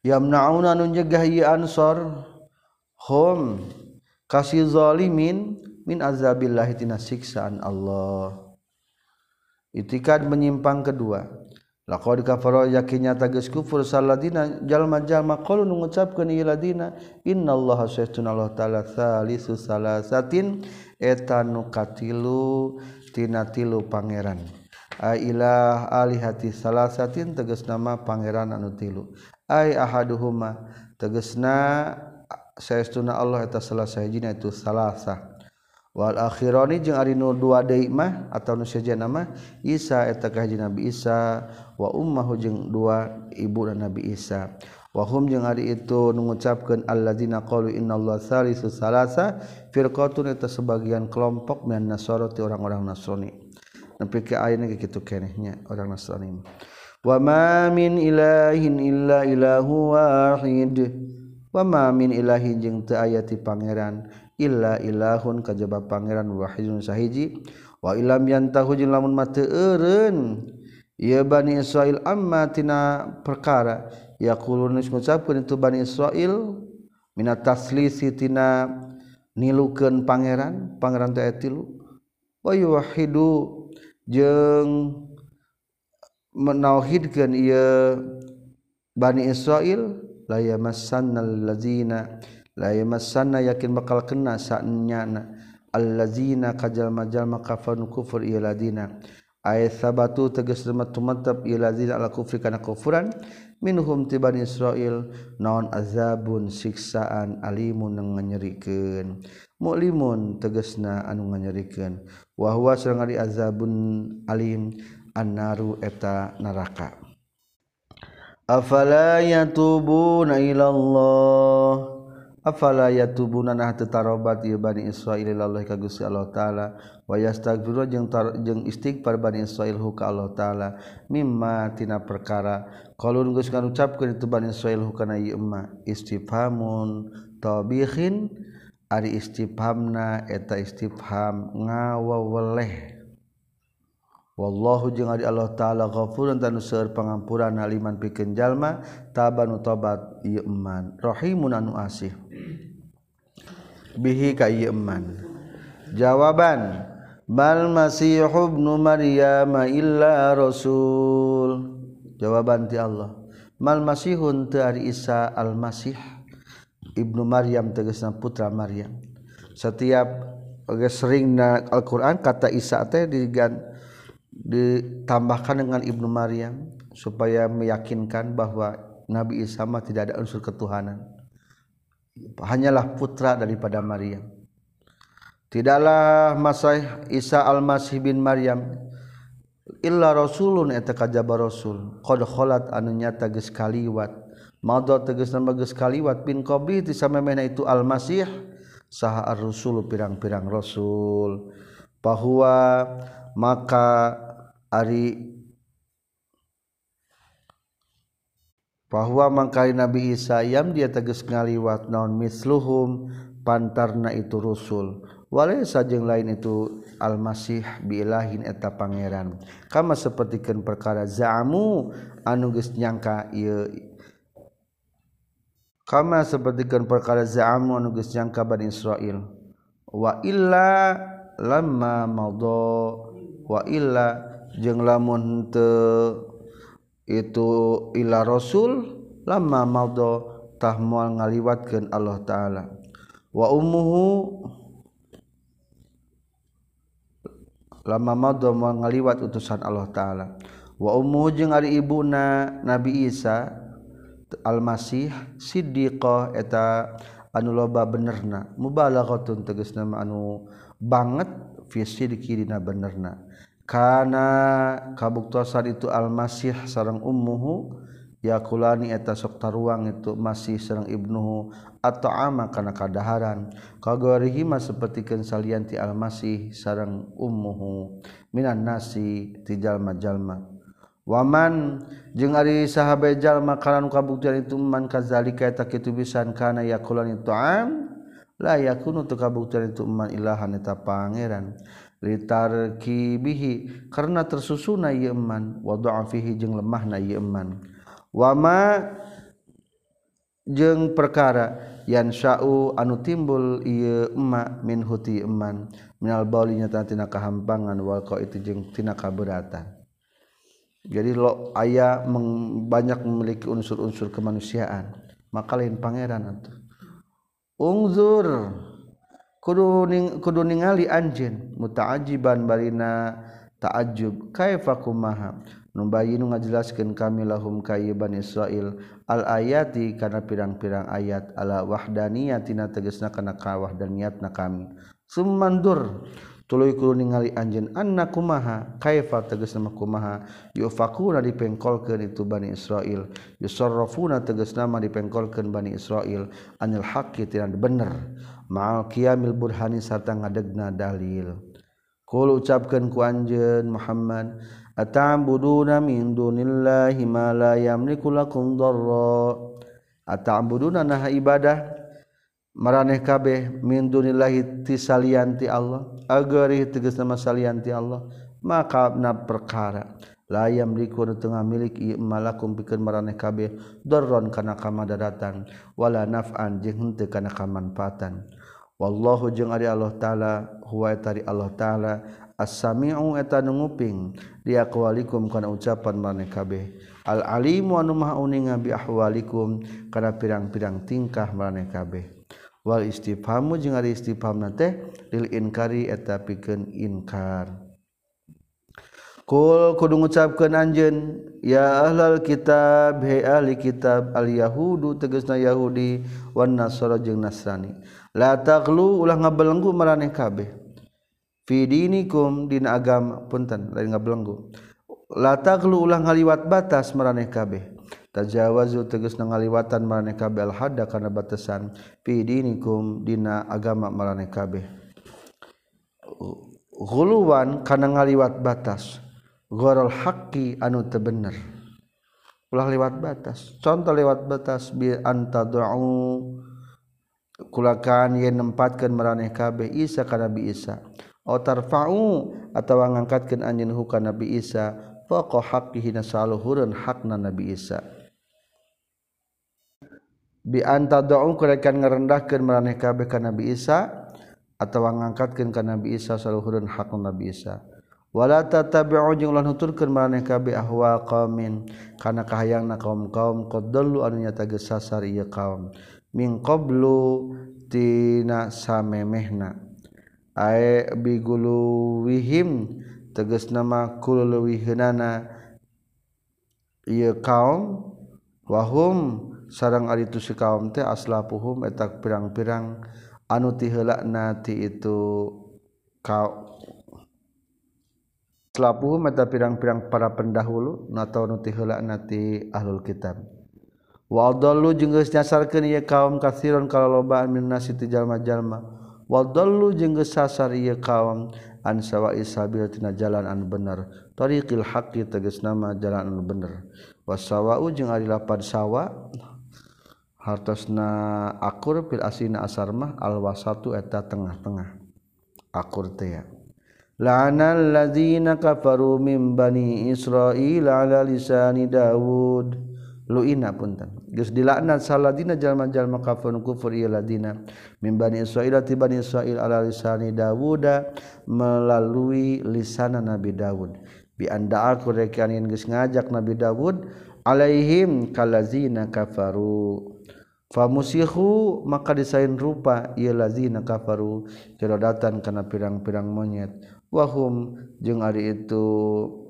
Yamnauna nun jegah ieu ansor hum kasih zalimin min azabillahi tina siksaan Allah. Itikad menyimpang kedua. laqad kafara yakinnya tagis kufur saladina. Jalma-jalma qalu ngucapkeun ieu ladina. Innallaha sayyidun Allah taala salisu salasatin. Eta nu katilu tina tilu pangeran. Ailah alihati salasatin tegas nama pangeran anu tilu. Ai ahaduhuma tegasna saestuna Allah eta salah sahijina itu salasa. wal akhironi jeung ari nu dua deui mah atawa nu sejenna mah Isa eta kahiji Nabi Isa wa ummahu jeung dua ibu dan Nabi Isa. Wa hum jeung ari itu nu ngucapkeun alladzina qalu innallaha salisu salasa firqatun eta sebagian kelompok minan nasara ti orang-orang Nasrani. Nepi ke ayeuna kitu kenehnya orang Nasrani wa ma min ilahin illa ilahu wahid. Wa ma min ilahin jeung teu aya ti pangeran. illa ilahun kajaba pangeran wahidun sahiji. Wa ilam yantahu jeung lamun mate eureun ya bani Israil amma tina perkara. Yaqulun ngucapkeun itu bani Israil minat taslisi tina nilukeun pangeran pangeran teh tilu. Wa yuwahidu jeung menauhidkeun ieu bani Israil la yamassannal ladzina sana yakin bakal kena saatnyana allazina kajal majal makafan kufur iladina ayat sabatu teges mantap ilazina ala kufri kana kufuran. Minhum tiban Israel Israil naon azabun siksaan alimun nganyerikeun mulimun tegesna anu nganyerikeun wa huwa sareng ari azabun alim annaru eta neraka. Afala yatubuna ila Allah afala yatubuna nah teu tarobat ieu bani Israil Allah ka Gusti Allah taala. Wa yastaghfiru jeung jeung istighfar bani Israil hu ka Allah taala. Mimma tina perkara. Qalun geus ngucapkeun itu bani Israil hu kana ieu emma istifhamun tabihin ari istifhamna eta istifham ngawaweleh Wallahu jeung ari Allah taala ghafurun tanu seueur pangampuran haliman pikeun jalma tabanu tobat ieu iman rahimun anu asih. Bihi ka eman. Jawaban mal masih ibnu maryam illa rasul. Jawaban ti Allah mal masihun teu ari Isa al masih ibnu maryam tegasna putra maryam. Setiap geus seringna Al-Qur'an kata Isa teh digan ditambahkan dengan Ibnu Maryam supaya meyakinkan bahwa Nabi Isa mah tidak ada unsur ketuhanan hanyalah putra daripada Maryam. Tidaklah Masih Isa Al-Masih bin Maryam illa rasulun eta kajaba rasul. Qad khalat anu nyata geus kaliwat. Madha tegas nama geus kaliwat. Bin qabli ti samemehna itu Al-Masih. Saha ar-rusul pirang-pirang rasul. Bahwa maka ari bahwa mangkai Nabi Isa yam dia teges ngaliwat naon misluhum pantarna itu rusul. Wala sajeng lain itu almasih bilahin eta pangeran. Kama sapertikeun perkara zaamu anu geus nyangka ieu. Kama sapertikeun perkara zaamu anu geus nyangka Bani Israil. Wa illa lamma madha wa illa jeung lamun teu itu ila rasul lama maldo tahmual ngaliwatkeun Allah taala. Wa ummuhu lama maldo ngaliwat utusan Allah taala. Wa ummuhu jeung ari ibuna Nabi Isa Al-Masih siddiqah eta anu loba benerna. Mubalaghatun tegasna anu banget fi sidqi dina benerna. Kana kabuktosan itu Almasih sarang ummuhu yakulani eta sokta ruang itu masih sarang ibnuhu atau ama kana kadaharan. Kagorihima sapertikeun salian ti Almasih sarang ummuhu. Minan nasi ti jalma-jalma. Waman jeung ari sahabat jalma kana kabuktian itu man kazalika eta kitu bisan kana yakulani ta'am la yakunu tu kabuktian itu man ilahan eta pangeran. litarki bihi karena tersusuna yeman wa dha'fihi jeung lemahna yeman wama jeung perkara yan sya'u anu timbul ieu emma min huti eman. Minal bauli nyata tina kahampangan wal itu jeung tina kaberatan. Jadi lo aya banyak memiliki unsur-unsur kemanusiaan. Maka lain pangeran atuh. Ungzur. kudu kudu ningali anjeun. Muta'ajiban barina taajub kaifa kumaha? Numbayinu ngajelaskeun kami lahum kayyiban Israil. Al ayati kana pirang-pirang ayat. Ala wahdaniyatina tegasna kana kawahdaniatna kami. Summandur tuluy kudu ningali anjeun. Anna kumaha? Kaifa tegasna kumaha? Yufakuna dipengkolkeun itu bani Israil. Yusarrafuna tegasna mah dipengkolkeun bani Israil. Anil haqqi tina bener. Maal kiamil burhani sarta ngadegna dalil. Kul ucapkan ku anjen Muhammad. Ata'buduna min dunillahi ma la yamliku lakum darra. Ata'buduna naha ibadah. Maraneh kabeh min dunillahi tisalianti Allah. Agarih tegas nama salianti Allah. Maka na perkara. La yamliku tengah milik malakum pikeun maraneh kabeh darron kana kamadaratan wala naf'an jeung henteu kana kamanfaatan. wallahu jeung ari Allah taala huwa tari Allah taala as-sami'u eta nunguping dia kualikum kana ucapan maneh kabeh. Al alimu anu maha uninga bi ahwalikum kana pirang-pirang tingkah maneh kabeh. Wal istifhamu jeung ari istifhamna teh lil inkari eta pikeun inkar. Kul kudu ngucapkeun anjeun ya ahlal kitab he ahli kitab al yahudu tegasna yahudi wan nasara jeung nasrani. La taqlu ulah ngabelenggu maraneh kabeh. Fi dinikum dina agama punten lain ngabelenggu. La taqlu ulah ngaliwat batas maraneh kabeh. Tajawazu tegas ngaliwatan maraneh kabeh. Al hadda kana batasan. Fi dinikum dina agama maraneh kabeh. Ghuluwan kana ngaliwat batas. Gharal haqqi anu teu bener ulah lewat batas. Contoh lewat batas bi antad'u kulakan yen nempatkeun maraneh kabeh Isa ka Nabi Isa. Otarfa'u atau ngangkatkeun anjin huka Nabi Isa faqa haqqihi nasaluhurun hakna Nabi Isa. Bi anta da'u kurekan ngerendahkan meraneh kabeh ka Nabi Isa atau ngangkatkan ka Nabi Isa saluhureun hakna Nabi Isa. Wala tatabi'u jeung ulah nuturkeun maraneh kabeh ahwa qaumin kana kahayangna kaum-kaum qad dallu anu nyata geus sasar ieu kaum min qablu tina samemehna. Ae biguluwihim tegas nama kululuwiheunana ieu kaum wahum sarang ari tu si kaum teh aslapuhum eta pirang-pirang anu ti heulana ti itu kaum. Aslapuhum eta pirang-pirang para pendahulu atau nu ti heulana ti ahlul kitab. Waldollu jengges nyasarkan ia kaum kathiron kalau lobaan min nasi tijalma-jalma. Waldollu jengges sasar ia kaum ansawa isabil tina jalan anu bener. Tariqil haqi tegas nama jalan anu bener. Wasawa'u jeng ari pad sawa hartosna akur fil asina asarmah alwasatu eta tengah-tengah. Akur teh. La'anal ladzina kafaru min bani Israil ala lisani Dawud. luina punten. Geus dilaknat saladina jalma-jalma kafir kufur ieu ladina. Min bani israil ti bani israil ala lisani dauda melalui lisan nabi daud bi anda aku rekanin geus ngajak nabi daud alaihim kalazina kafaru. Famusihu maka disain rupa ieu lazina kafaru. Kirodatan kana pirang-pirang monyet. Wahum jeung ari itu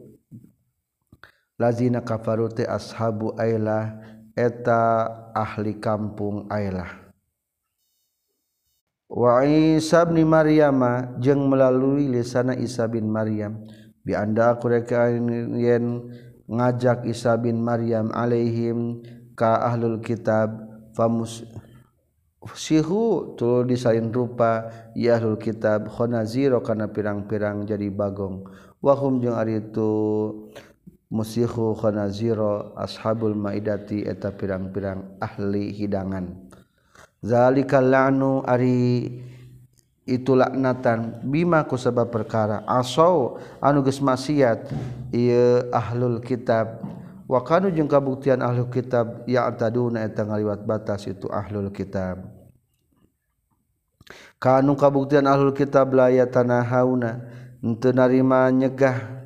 lazina kafarute ashabu ailah eta ahli kampung ailah wa Isa bin Maryama jeung melalui lisana Isa bin Maryam. Bi anda aku yen ngajak Isa bin Maryam alaihim ka ahlul kitab famus sihu tuluy disain rupa ya ahlul kitab khonaziro kana pirang-pirang jadi bagong. Wahum jeung ari itu musihu khonaziro ashabul maidati eta pirang-pirang ahli hidangan. Zalikal la'nu ari itu laknatan bima ku sebab perkara. Asau anu geus maksiat ieu ahlul kitab. Wakanu jeung kabuktian ahlu kitab ya taduna eta ngaliwat batas itu ahlul kitab. Kanu kabuktian ahlul kitab la ya hauna henteu narima nyegah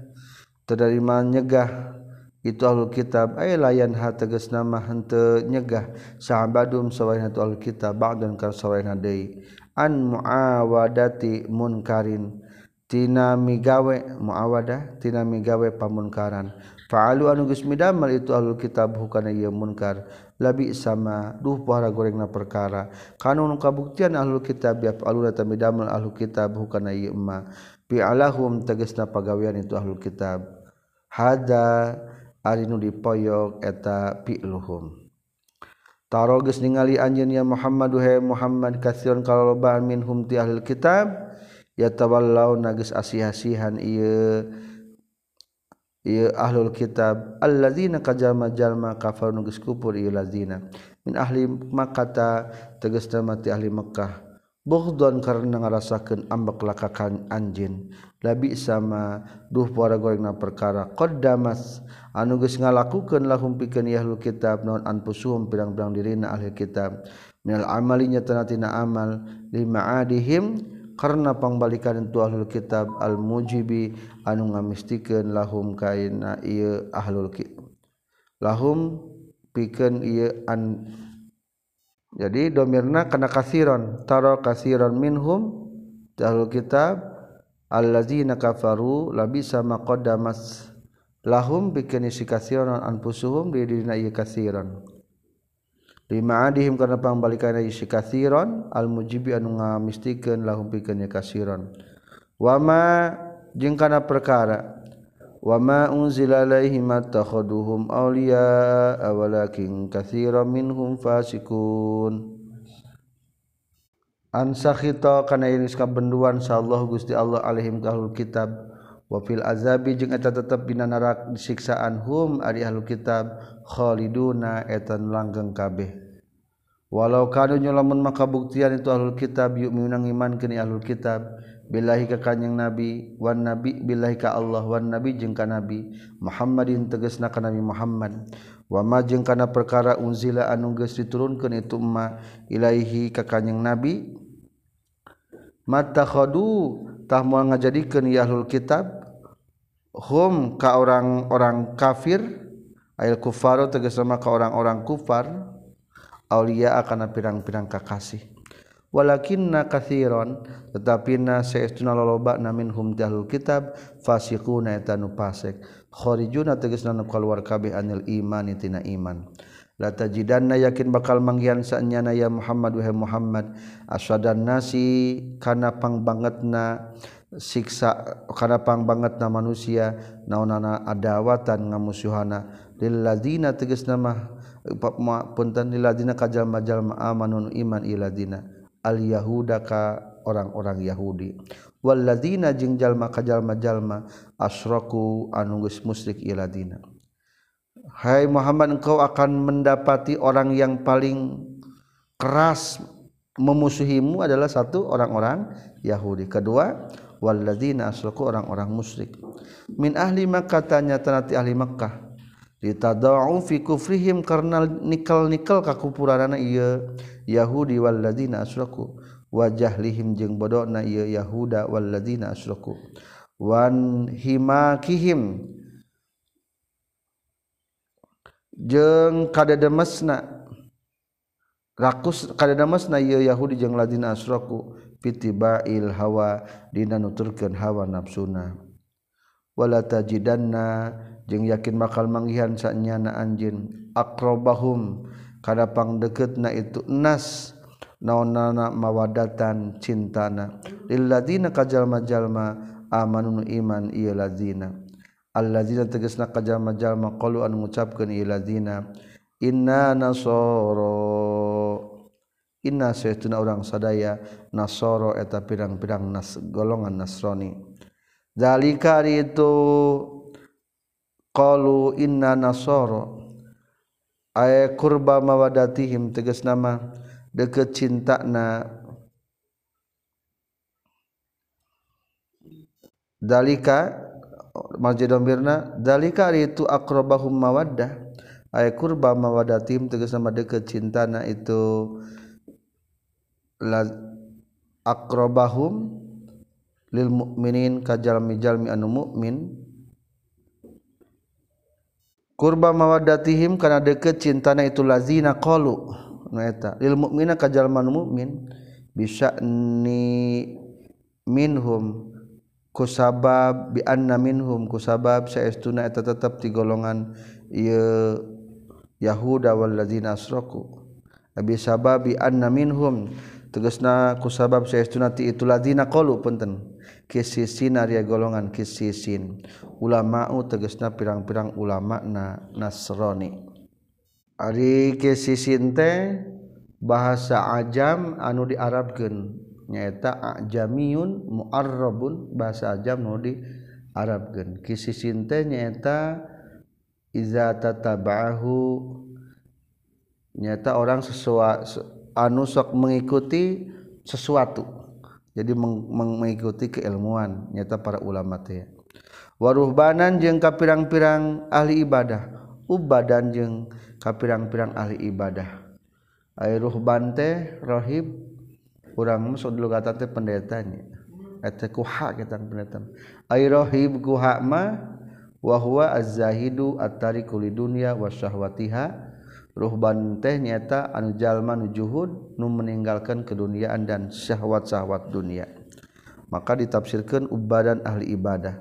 terima nyegah. Itu ahul kitab. Ay layan ha tegas nama hente nyegah. Sahabadum sawaina tu ahul kitab ba'dan kar sawaina deui an muawadati munkarin. Tina migawe muawadah tina migawe pamunkaran. Fa'alu anu geus midamel itu ahlul kitab hukana ieu munkar. labi sama. Duh para gorengna perkara. Kanun kabuktian ahlu kitab ya aluna tamidamel ahlu kitab hukana ieu emma. Pi alahum tegasna pagawean itu ahlu kitab. Hada ari nu dipoyok eta pi luhum. Taroges ningali anjeun ya Muhammad he Muhammad kasiron kalolobaan minhum ti ahli kitab ya tawallau nagis asih-asihan ieu. ieu ahlul kitab. Allazina kajama jalma kafar nugis kupur ieu lazina min ahli makkah tegasna mati ahli Mekkah bughdon karena ngarasakeun ambek lakakan anjin. Labi sama duh para gorengna perkara. Qaddamas anu geus ngalakukeun lahum pikeun ahlul kitab naon anfusuhum pirang-pirang dirina ahli kitab. Minal amalinya tanatina amal lima adihim karena pangbalikan tu ahlul kitab al mujibi anu ngamistikan lahum kaina iya ahlul kitab lahum piken iya an jadi domirna kena kasiron taro kasiron minhum ahlul kitab allazina kafaru labisa maqaddamas lahum bikin isi kasiron anfusuhum di dina ieu kasiron. Lima adihim karena pangbalikan isi kasiron al mujibi anu ngamistikeun lahum pikeun kasiron wama jeung kana perkara wama unzila alaihim attakhaduhum awliya walakin katsiran minhum fasikun. An sakhita kana iris kabenduan sallallahu Gusti Allah alaihim ahlul kitab. Wa fil azabi jeung eta tetep dina neraka disiksaan hum ari ahlul kitab Khaliduna etan langgeng kabeh. Walau kanu nyolamun maka buktian itu ahlul kitab yuk minang iman kini ahlul kitab. Billahi ka kanjing nabi wan nabi billahi ka Allah wan nabi jeung ka nabi. Muhammadin tegasna ka nabi Muhammad. Wa ma jeung kana perkara unzila anu geus diturunkeun itu ma ilaihi ka kanjing nabi. Matakhadu tah moal ngajadikeun ya ahlul kitab. Hum ka orang-orang kafir. Ail kufaro tegas sama ke orang-orang kufar Aulia akan pirang-pirang kakasih. Walakinna kathiron Tetapi na seistuna loloba namin hum jahlul kitab Fasikuna etanu pasek. Khorijuna tegas nanu keluar kabeh anil iman itina iman. Latajidanna yakin bakal manggian sa'nyana ya Muhammad wahai Muhammad. Aswadan nasi kana pang banget na siksa karena pang banget na manusia. Naonana adawatan ngamusuhana lilladzina tegas nama punten lilladzina kajal-majal amanun iman iladzina al yahuda ka orang-orang Yahudi. Walladzina jeung jalma kajal-majalma asraku anu geus musyrik iladzina Hai Muhammad engkau akan mendapati orang yang paling keras memusuhimu adalah satu orang-orang Yahudi. Kedua walladzina asraku orang-orang musyrik. Min ahli Makkah tanya tanati ahli Makkah ditadau fi kufrihim karena nikel-nikel kakupuranana ieu Yahudi walladzina asyraku. Wajah lihim jeung bodona ieu Yahuda walladzina asyraku. Wan himakihim. Jeung kadedemesna rakus kadedemesna ieu Yahudi jeung ladzina asyraku. Fitibail hawa. Dina nuturkeun hawa nafsuna. Wala tajidanna jeung yakin bakal manggihan sanyana anjin akrobahum kadapang deket na itu nas naonana mawadatan cintana. Lilladzina kajalma-jalma amanun iman ieu ladzina alladzina tegasna kajalma-jalma qalu an ngucapkeun ieu inna nasoro. Inna saytuna urang sadaya nasoro eta pirang-pirang nas golongan nasrani zalika itu. Qalu inna nasoro ay kurba mawadatihim tegas nama deket cinta na dalika marjidombirna dalika itu akrobahum mawaddah ay kurba mawadatihim tegas nama deket cinta na itu. La akrobahum lil mukminin kajalmi jalmi anu mukmin kurba mawadatihim kana deket cintana itu lazina qalu. Eta. Lil mukmina kajalman mukmin bisa ni minhum. Kusabab bi anna minhum. Kusabab saestuna eta tetep di golongan ieu Yahuda wal ladzina asraku abi sababi anna minhum. Tegasna kusabab saestuna ti itu ladzina qalu punten. kisisin Arya golongan kisisin ulamau tegesna pirang-pirang ulama na Nasrani. Ari kisisin teh bahasa ajam anu di Arabkeun nyaeta ajamiyun muarrabun bahasa ajam nu di Arabkeun kisisin teh nyaeta iza tatabahu nyata orang sesuatu anu sok mengikuti sesuatu. jadi meng meng mengikuti keilmuan nyata para ulama teh. Waruhbanan jeung ka pirang-pirang ahli ibadah ubadan jeung ka pirang-pirang ahli ibadah. Ai ruhban teh rohib urang mah dulu kata teh pendetanya eta kuha kita pendeta ai rohib kuha mah wa huwa az-zahidu at-tariqu lidunya wasyahwatiha ruhban teh nyata anu jalma nu juhud nu meninggalkan keduniaan dan syahwat-syahwat dunia. Maka ditafsirkan ubadan ahli ibadah.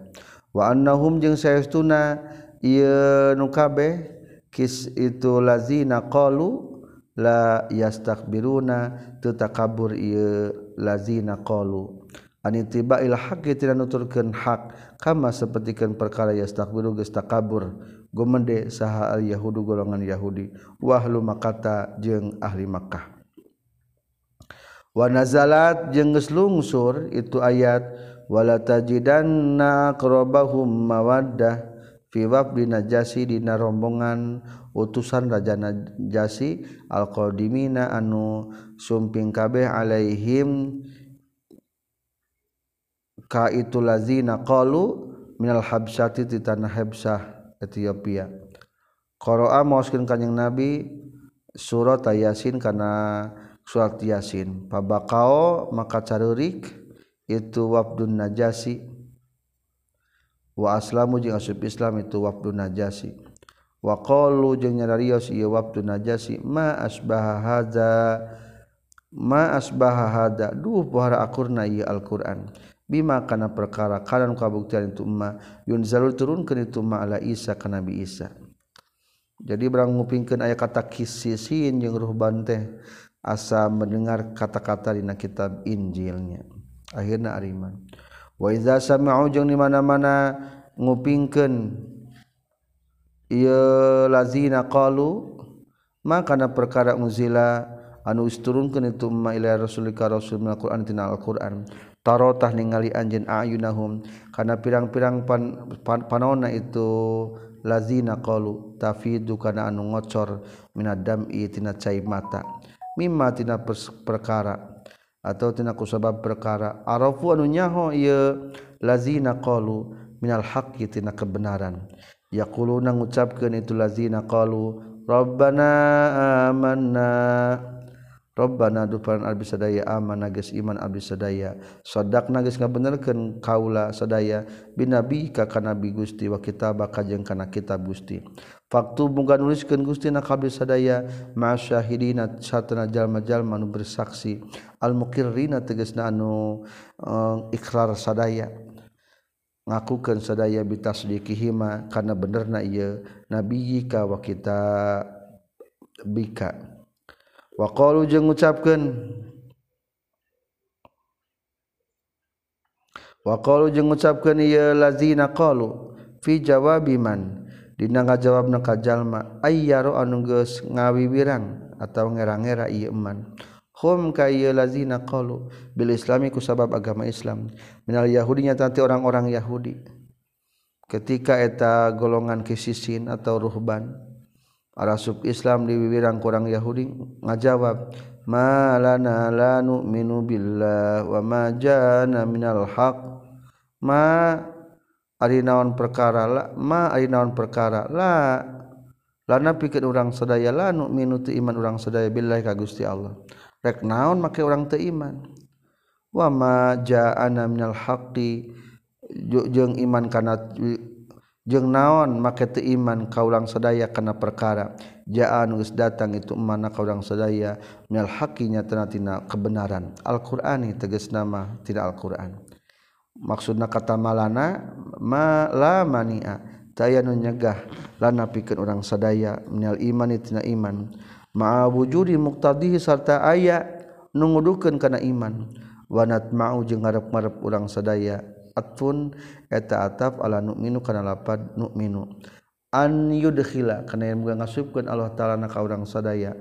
Wa annahum jeung saestuna ieu nu kabeh kis itu lazina qalu la yastakbiruna teu takabur ieu lazina qalu. Anitiba il haqqi tina nuturkeun hak kama sapertikeun perkara yastakbiru geus takabur. gomende saha al Yahudu golongan Yahudi. Wahlu makata jeung ahli Makkah. Wanazalat jeung geus lungsur itu ayat wala tajidanna aqrabahum mawaddah fi wafdi najasi dina rombongan utusan raja najasi alqadimina anu sumping kabeh alaihim ka itu lazina qalu minal habsati ti tanah habsah Ethiopia Qoroa maoskeun kanjing Nabi surat Yasin kana surat Yasin. Pabakao maka carurik itu wabdun najasi. Wa aslamu jeung asup Islam itu wabdun najasi. Wa qalu jeung nyarios ieu wabdun najasi ma asbaha hadza ma asbaha hadza. Duh pohara akurna ieu Al-Qur'an. bima kana perkara kalan kabuktian itu ma yun zalul turun ke itu ma ala Isa ka Nabi Isa. Jadi berang ngupingkeun aya kata kisisin jeung ruhban teh asa mendengar kata-kata dina kitab Injilnya. Akhirna ariman wa iza sami'u jeung di mana-mana ngupingkeun ieu lazina qalu maka kana perkara unzila anu isturunkeun itu ma ila rasulika rasul min al-Qur'an tina Al-Qur'an. tarotah ningali anjin ayunahum karena pirang-pirang pan, pan, panona itu lazina qalu tafidu kana anu ngocor minad dam'i tina cai mata mimma tina perkara atau tina kusabab perkara. Arafu anu nyaho ieu lazina qalu minal haqqi tina kebenaran. Yaquluna ngucapkeun itu lazina qalu rabbana amanna. Robbana duparan abdi sadaya aman nages iman abdi sadaya. Sodak nages ngabenerkeun kaula sadaya. Binabi ka kana bi Gusti wa kitaba kajeng kana kitab Gusti. Faktu muga nuliskeun Gusti na kabdi sadaya masyahidina satana jalma-jalma nu bersaksi al muqirrina tegasna anu um, ikrar sadaya. Ngakukeun sadaya bitasdiqihima kana benerna ieu nabi ka wa kita bika waqalu jeung ngucapkeun waqalu jeung ngucapkeun ieu lazina qalu fi jawabi man. Dina ngajawabna ka jalma ayyaru anu geus ngawiwirang atawa ngera-ngera ieu man hum ka ieu lazina qalu bil islami ku sabab agama Islam. Minal yahudinya tanti tadi orang-orang Yahudi. Ketika eta golongan kisisin atau ruhban arah sub Islam diwiwirang kurang Yahudi ngajawab malana la nu'minu billah wa ma jana minal haq. Ma ari naon perkara la ma ari naon perkara la. Lana pikeun urang sadaya la nu'minu teu iman urang sadaya billahi ka Gusti Allah. Rek naon make urang teu iman? Wa ma ja'ana minal haqqi jeung iman kana jeung naon make teu iman kaulang sadaya kana perkara? Jaa nulis datang itu mana kaulang sadaya? Minal hakinya tenatina kebenaran. Al-Qur'ani tegas nama tidak Al-Qur'an. Maksudna kata malana malamania taya nu nyegah lana pikeun urang sadaya. Minal imani tina iman. Ma'a wujudi muqtadihi sarta aya nu ngudukeun kana iman. Wanat mau jeung ngarep-ngarep urang sadaya. atun eta ataf ala nu'minu kana lapad nu'minu. An yudkhila kana yang muga ngasupkeun Allah taala na ka urang sadaya.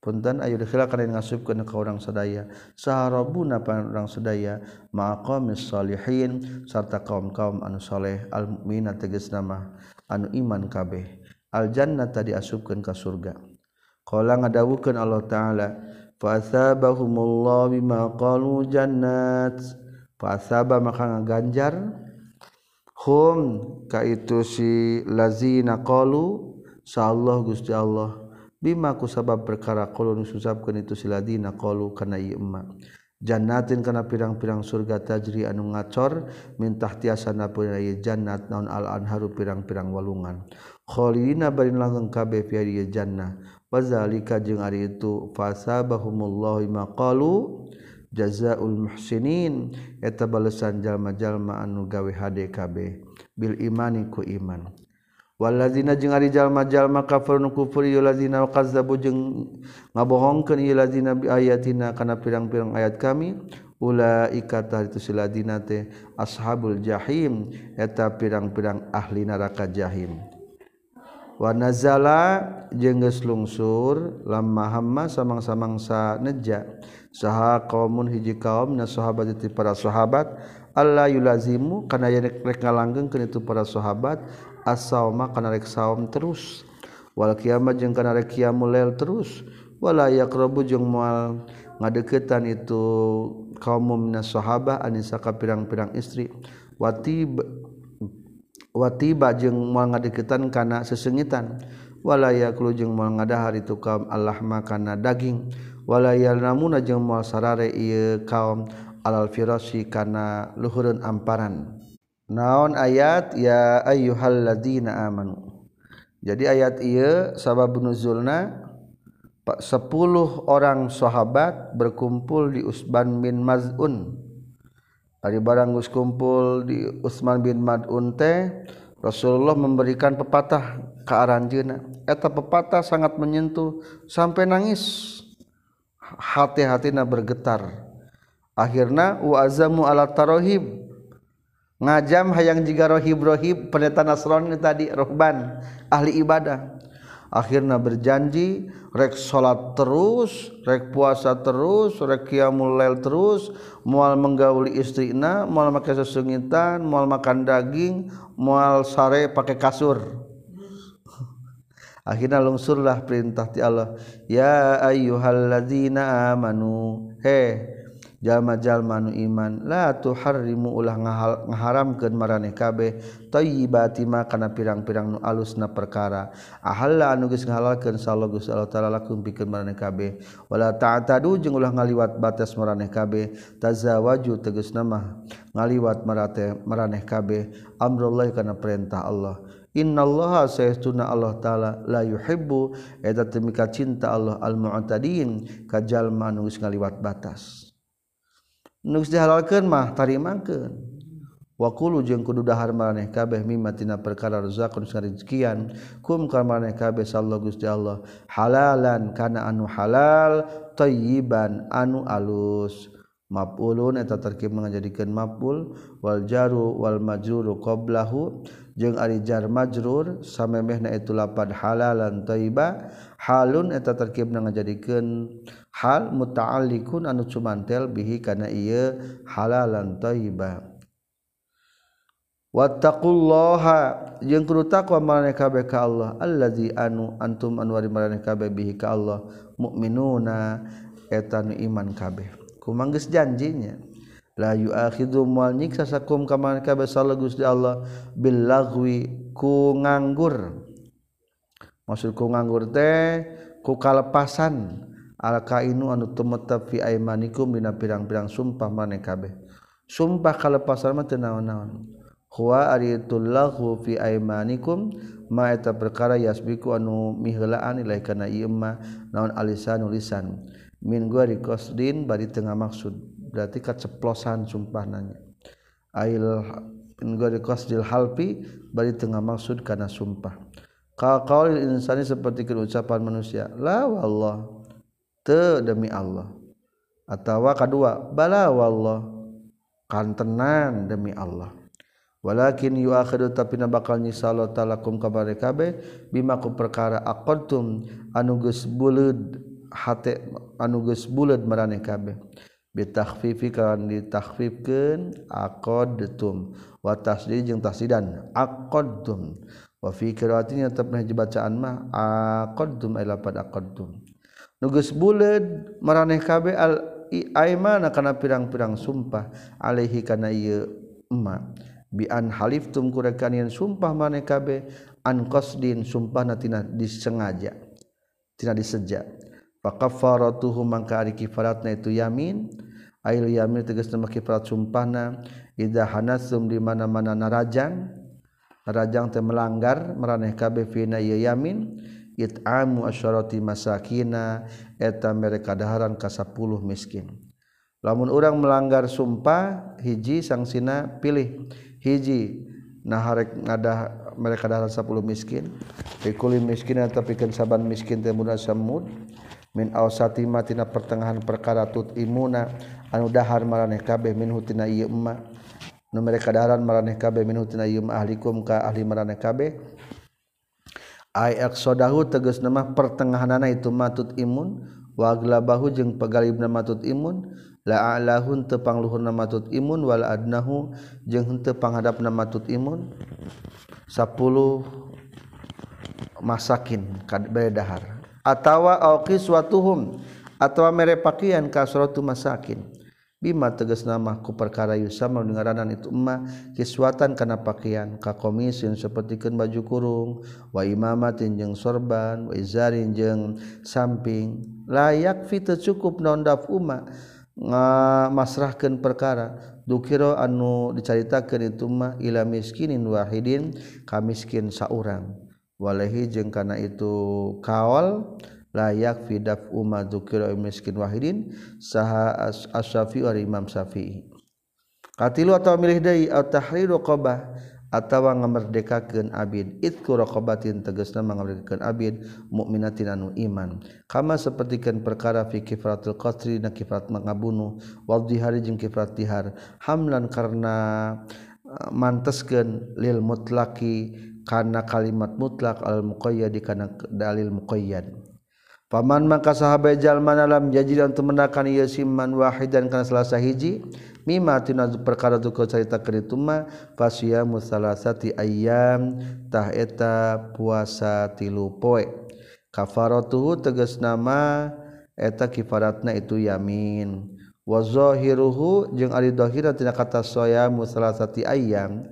Punten ayu dkhila kana yang ngasupkeun ka urang sadaya. Saharabuna pan urang sadaya. Maqamis salihin sarta kaum-kaum anu saleh al mukmina tegas mah anu iman kabeh. Al jannata diasupkeun ka surga. Qala ngadawukeun Allah taala fa asabahumullahu bima qalu jannat. Pasaba maka ngaganjar hum kaitu si lazina qalu sallallahu Gusti Allah. Bima ku sabab perkara qalu susabkeun itu si lazina qalu kana ieu emma. Jannatin kana pirang-pirang surga tajri anu ngacor min tiasa napun ieu jannat naun al anharu pirang-pirang walungan. Khalidina barin langgeng kabeh fi ieu jannah. Wazalika jeung ari itu fasabahumullahu maqalu jazaul muhsinin eta balesan jalma-jalma anu gawe HDKB bil imani ku iman. Waladzina jeung ari jalma-jalma kafir nu kufur yuladzina kazzabu jeung ngabohongkeun yuladzina bi ayatina kana pirang-pirang ayat kami. Ulaika itu siladina teh ashabul jahim eta pirang-pirang ahli neraka jahim. Wanazala jengges lungsur lama hama samang-samangsa neja. saha kaumun hiji kaum na sahabat itu para sahabat. Allah yulazimu karena yang rek ngalanggeng kena itu para sahabat. Asauma karena rek saum terus. Wal kiamat jeung kana rek kiamul lail terus. Wala yaqrabu jeung moal ngadeukeutan itu kaum mina sahabah anisa ka pirang-pirang istri. Wati watiba jeung moal ngadeukeutan kana sesengitan. Wala yaqulu jeung moal ngadahar itu kaum Allah makana daging. Dagingwala namun jeng mua sarare kaum alalfirosi kana luhurun amparan naon ayat ya ayu hal ladina aman jadi ayat ia sahabatbunzulna 10 orang sahabat berkumpul di Usban bin Mazun Ari barang kumpul di Utsman bin Mad'un teh Rasulullah memberikan pepatah ke aranjeuna. Eta pepatah sangat menyentuh sampai nangis. hati-hatina bergetar. Akhirnya wazamu ala tarohib. Ngajam hayang jika rohib rohib. Pendeta nasrani tadi rohban ahli ibadah. Akhirnya berjanji rek salat terus rek puasa terus rek qiyamul lail terus. Moal menggauli istrina moal make sesungitan moal makan daging moal sare pakai kasur. akhirnya lungsurlah perintah ti Allah. Ya ayyuhalladzina amanu. He jalma-jal manu iman la tuharrimu ulah ngaharamkeun maraneh kabeh. Thayyibati ma kana pirang-pirang nu alusna perkara. Ahalla anu geus ngahalalkeun sallallahu Gusti Allah taala lakum pikeun maraneh kabeh. Wala ta'tadu jeung ulah ngaliwat batas maraneh kabeh. Tazawaju tegasna mah ngaliwat marate maraneh kabeh. Amrullah kana perintah Allah. Innallaha saytuna Allah ta'ala la yuhibbu eta temika cinta Allah al-mu'tadin kajalma anu geus ngaliwat batas. Nu geus dihalalkeun mah tarimangkeun. Wa qulu jeung kudu dahar maneh kabeh mimma tina perkara rezakun rezekian kum ka maneh kabeh sallallahu Gusti Allah halalan kana anu halal thayyiban anu alus. Maf'ulun eta terkib menjadikan maf'ul wal jaru wal majruru qablahu jeung arijar majrur samemehna itu lapad halalan thayyiba halun eta terkibna ngajadikeun hal muta'alliqun anu cumantel bihi kana ieu halalan thayyiba wattaqullaha jeung kudu takwa maraneh kabeh ka Allah allazi anu antum anwari maraneh kabeh bihi ka Allah mukminuna eta nu iman kabeh. Kumanggeus janjinya. la yu'akhidhu moal nyiksa sakum kaman ka basal Gusti Allah bil lagwi ku nganggur. Maksud ku nganggur teh ku kalepasan. Al kainu anu tumetep fi aimanikum dina pirang-pirang sumpah maneh kabeh. Sumpah kalepasan mah teu naon-naon. Huwa aritul lahu fi aimanikum ma eta perkara yasbiku anu miheulaan ilahi kana ieu mah naon alisan lisan. Min gori qasdin bari tengah maksud. berarti keceplosan sumpah nanya. Ail Enggak ghairi qasdil halfi bari tengah maksud kana sumpah. Ka qaulil insani seperti ucapan manusia. La wallah. Te demi Allah. Atau kedua bala wallah. Kantenan demi Allah. Walakin yu tapi nabakal bakal nyisa kabare kabe bimaku perkara akortum anugus bulud hate anugus bulud marane kabe. bitahfifi kan ditahfifkeun aqadtum. Wa tasdid jeung tasdidan aqadtum. Wa fi qiraatin yang tepna hiji bacaan mah aqadtum ay lapad aqadtum. Nu geus buleud maraneh kabeh al aimana kana pirang-pirang sumpah alaihi kana ieu emma. Bi an haliftum kurekanian sumpah maneh kabeh an qasdin sumpahna tina disengaja tina diseja. Fa kafaratuhu mangka ari kifaratna itu yamin ail yamin tegas nama kiprat sumpahna ida hanasum di mana mana narajang. Narajang teh melanggar meraneh kabe fina iya yamin. It'amu asyarati masakina eta mereka daharan ka 10 miskin. Lamun orang melanggar sumpah hiji sangsina pilih. Hiji naharek ngadah mereka daharan 10 miskin. Ikuli miskin tapi kan saban miskin teh munasamud min awsati matina pertengahan perkara tut imuna. anu dahar maraneh kabeh min hutina ieu emma. Nu mereka daharan maraneh kabeh min hutina ieu ahlikum ka ahli maraneh kabeh. Ay aqsadahu tegas nama pertengahanana itu matut imun. Wa aglabahu jeung pegalibna matut imun. La a'lahun teu pangluhurna matut imun. Wal adnahu jeung henteu panghadapna matut imun. 10 masakin bere dahar. Atawa auqiswatuhum atawa mere pakaian kasratu masakin. Bima teges nama ku perkara yusama mendengaran itu emma kiswatan kana pakaian ka komisin sapertikeun baju kurung wa imamatin jeung sorban wa izarin jeung samping. Layak fitu cukup nondaf umma ngamasrahkeun perkara. Dukiro anu dicaritakeun itu mah ila miskinin wahidin ka miskin saurang. Walahi jeung kana itu kaol layak fidaf umma dzukira miskin wahidin saha asy-syafi'i wa imam syafi'i. Katilu atawa milih deui atau tahriru qabah atawa ngamerdekakeun abid. Itku raqabatin tegasna ngamerdekakeun abid mukminatin anu iman. Kama sapertikeun perkara fi kifratul qatri na kifrat mangabunuh wal dihari jeung kifrat dihar hamlan karena eh, manteskeun lil mutlaki kana kalimat mutlak al muqayyad kana dalil muqayyad. Paman maka sahabat jalman alam jaji dan temenakan ia siman wahid dan kana salasa hiji mimma tina perkara tu kau cerita kerituma fasya musalasati ayyam tah eta puasa tilu poe. Kafaratuhu tegas nama eta kifaratna itu yamin. Wa zahiruhu jeung ari dhahirna tina kata soya musalasati ayyam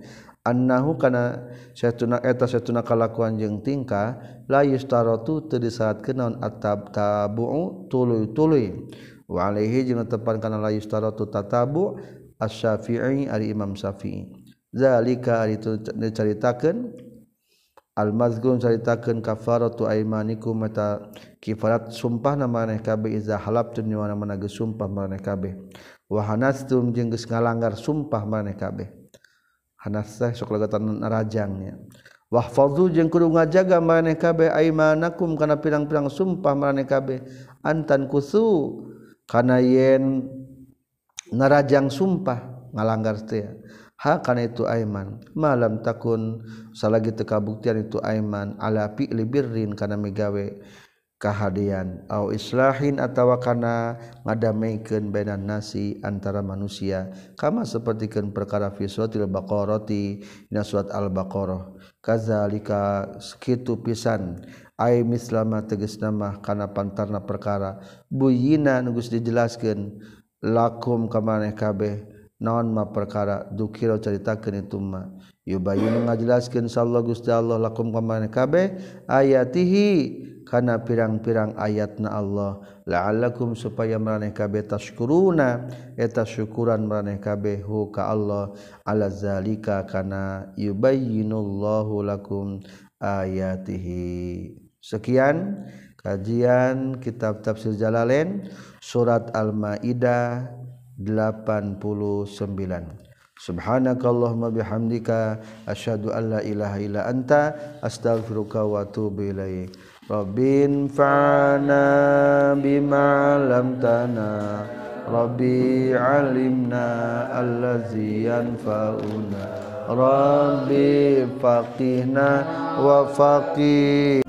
annahu kana satuna eta satuna kalakuan jeung tingkah la yustaratu teu disyaratkeun naon atab tabu'u tuluy-tuluy. Wa alaihi jeung tepan kana la yustaratu tatabu asy-syafi'i ari imam syafi'i. Zalika ari itu dicaritakeun al mazgun caritakeun kafaratu aimanikum mata kifarat sumpah nama maneh kabeh iza halabtun nyuana mana geus sumpah maneh kabeh. Wa hanastum jeung geus ngalanggar sumpah maneh kabeh. hanasah sok lagatan narajangnya wahfadzu jeung kudu ngajaga maneh kabeh aimanakum kana pirang-pirang sumpah maneh kabeh antan kusu kana yen narajang sumpah ngalanggar teh ha kana itu aiman. Malam takun salagi teu kabuktian itu aiman. Ala fi'li birrin kana migawe kahadian. Au islahin atawa kana ngadamikeun bainan nasi antara manusia. Kama sapertikeun perkara fi suratil baqarati dina surat al baqarah kazalika kitu pisan. Ai mislama tegas nama kana pantarna perkara. Buyina nu geus dijelaskeun lakum kamaneh kabeh naon ma perkara? Dukira caritakeun itu mah yubayun ngajelaskeun sallallahu Gusti Allah lakum kamane kabeh ayatihi? Kana pirang-pirang ayatna Allah la'allakum supaya maraneh kabeh tashkuruna. Eta syukuran maraneh kabeh hu ka Allah ala zalika kana yubayyinullahu lakum ayatihi. Sekian kajian kitab tafsir Jalalain surat Al-Maidah 89 Subhanakallahumma bihamdika asyhadu an la ilaha illa anta astaghfiruka wa atubu ilaik Robin fana bimalam tanah Robbi alimna allazian fauna Robbi faqihna wa faqih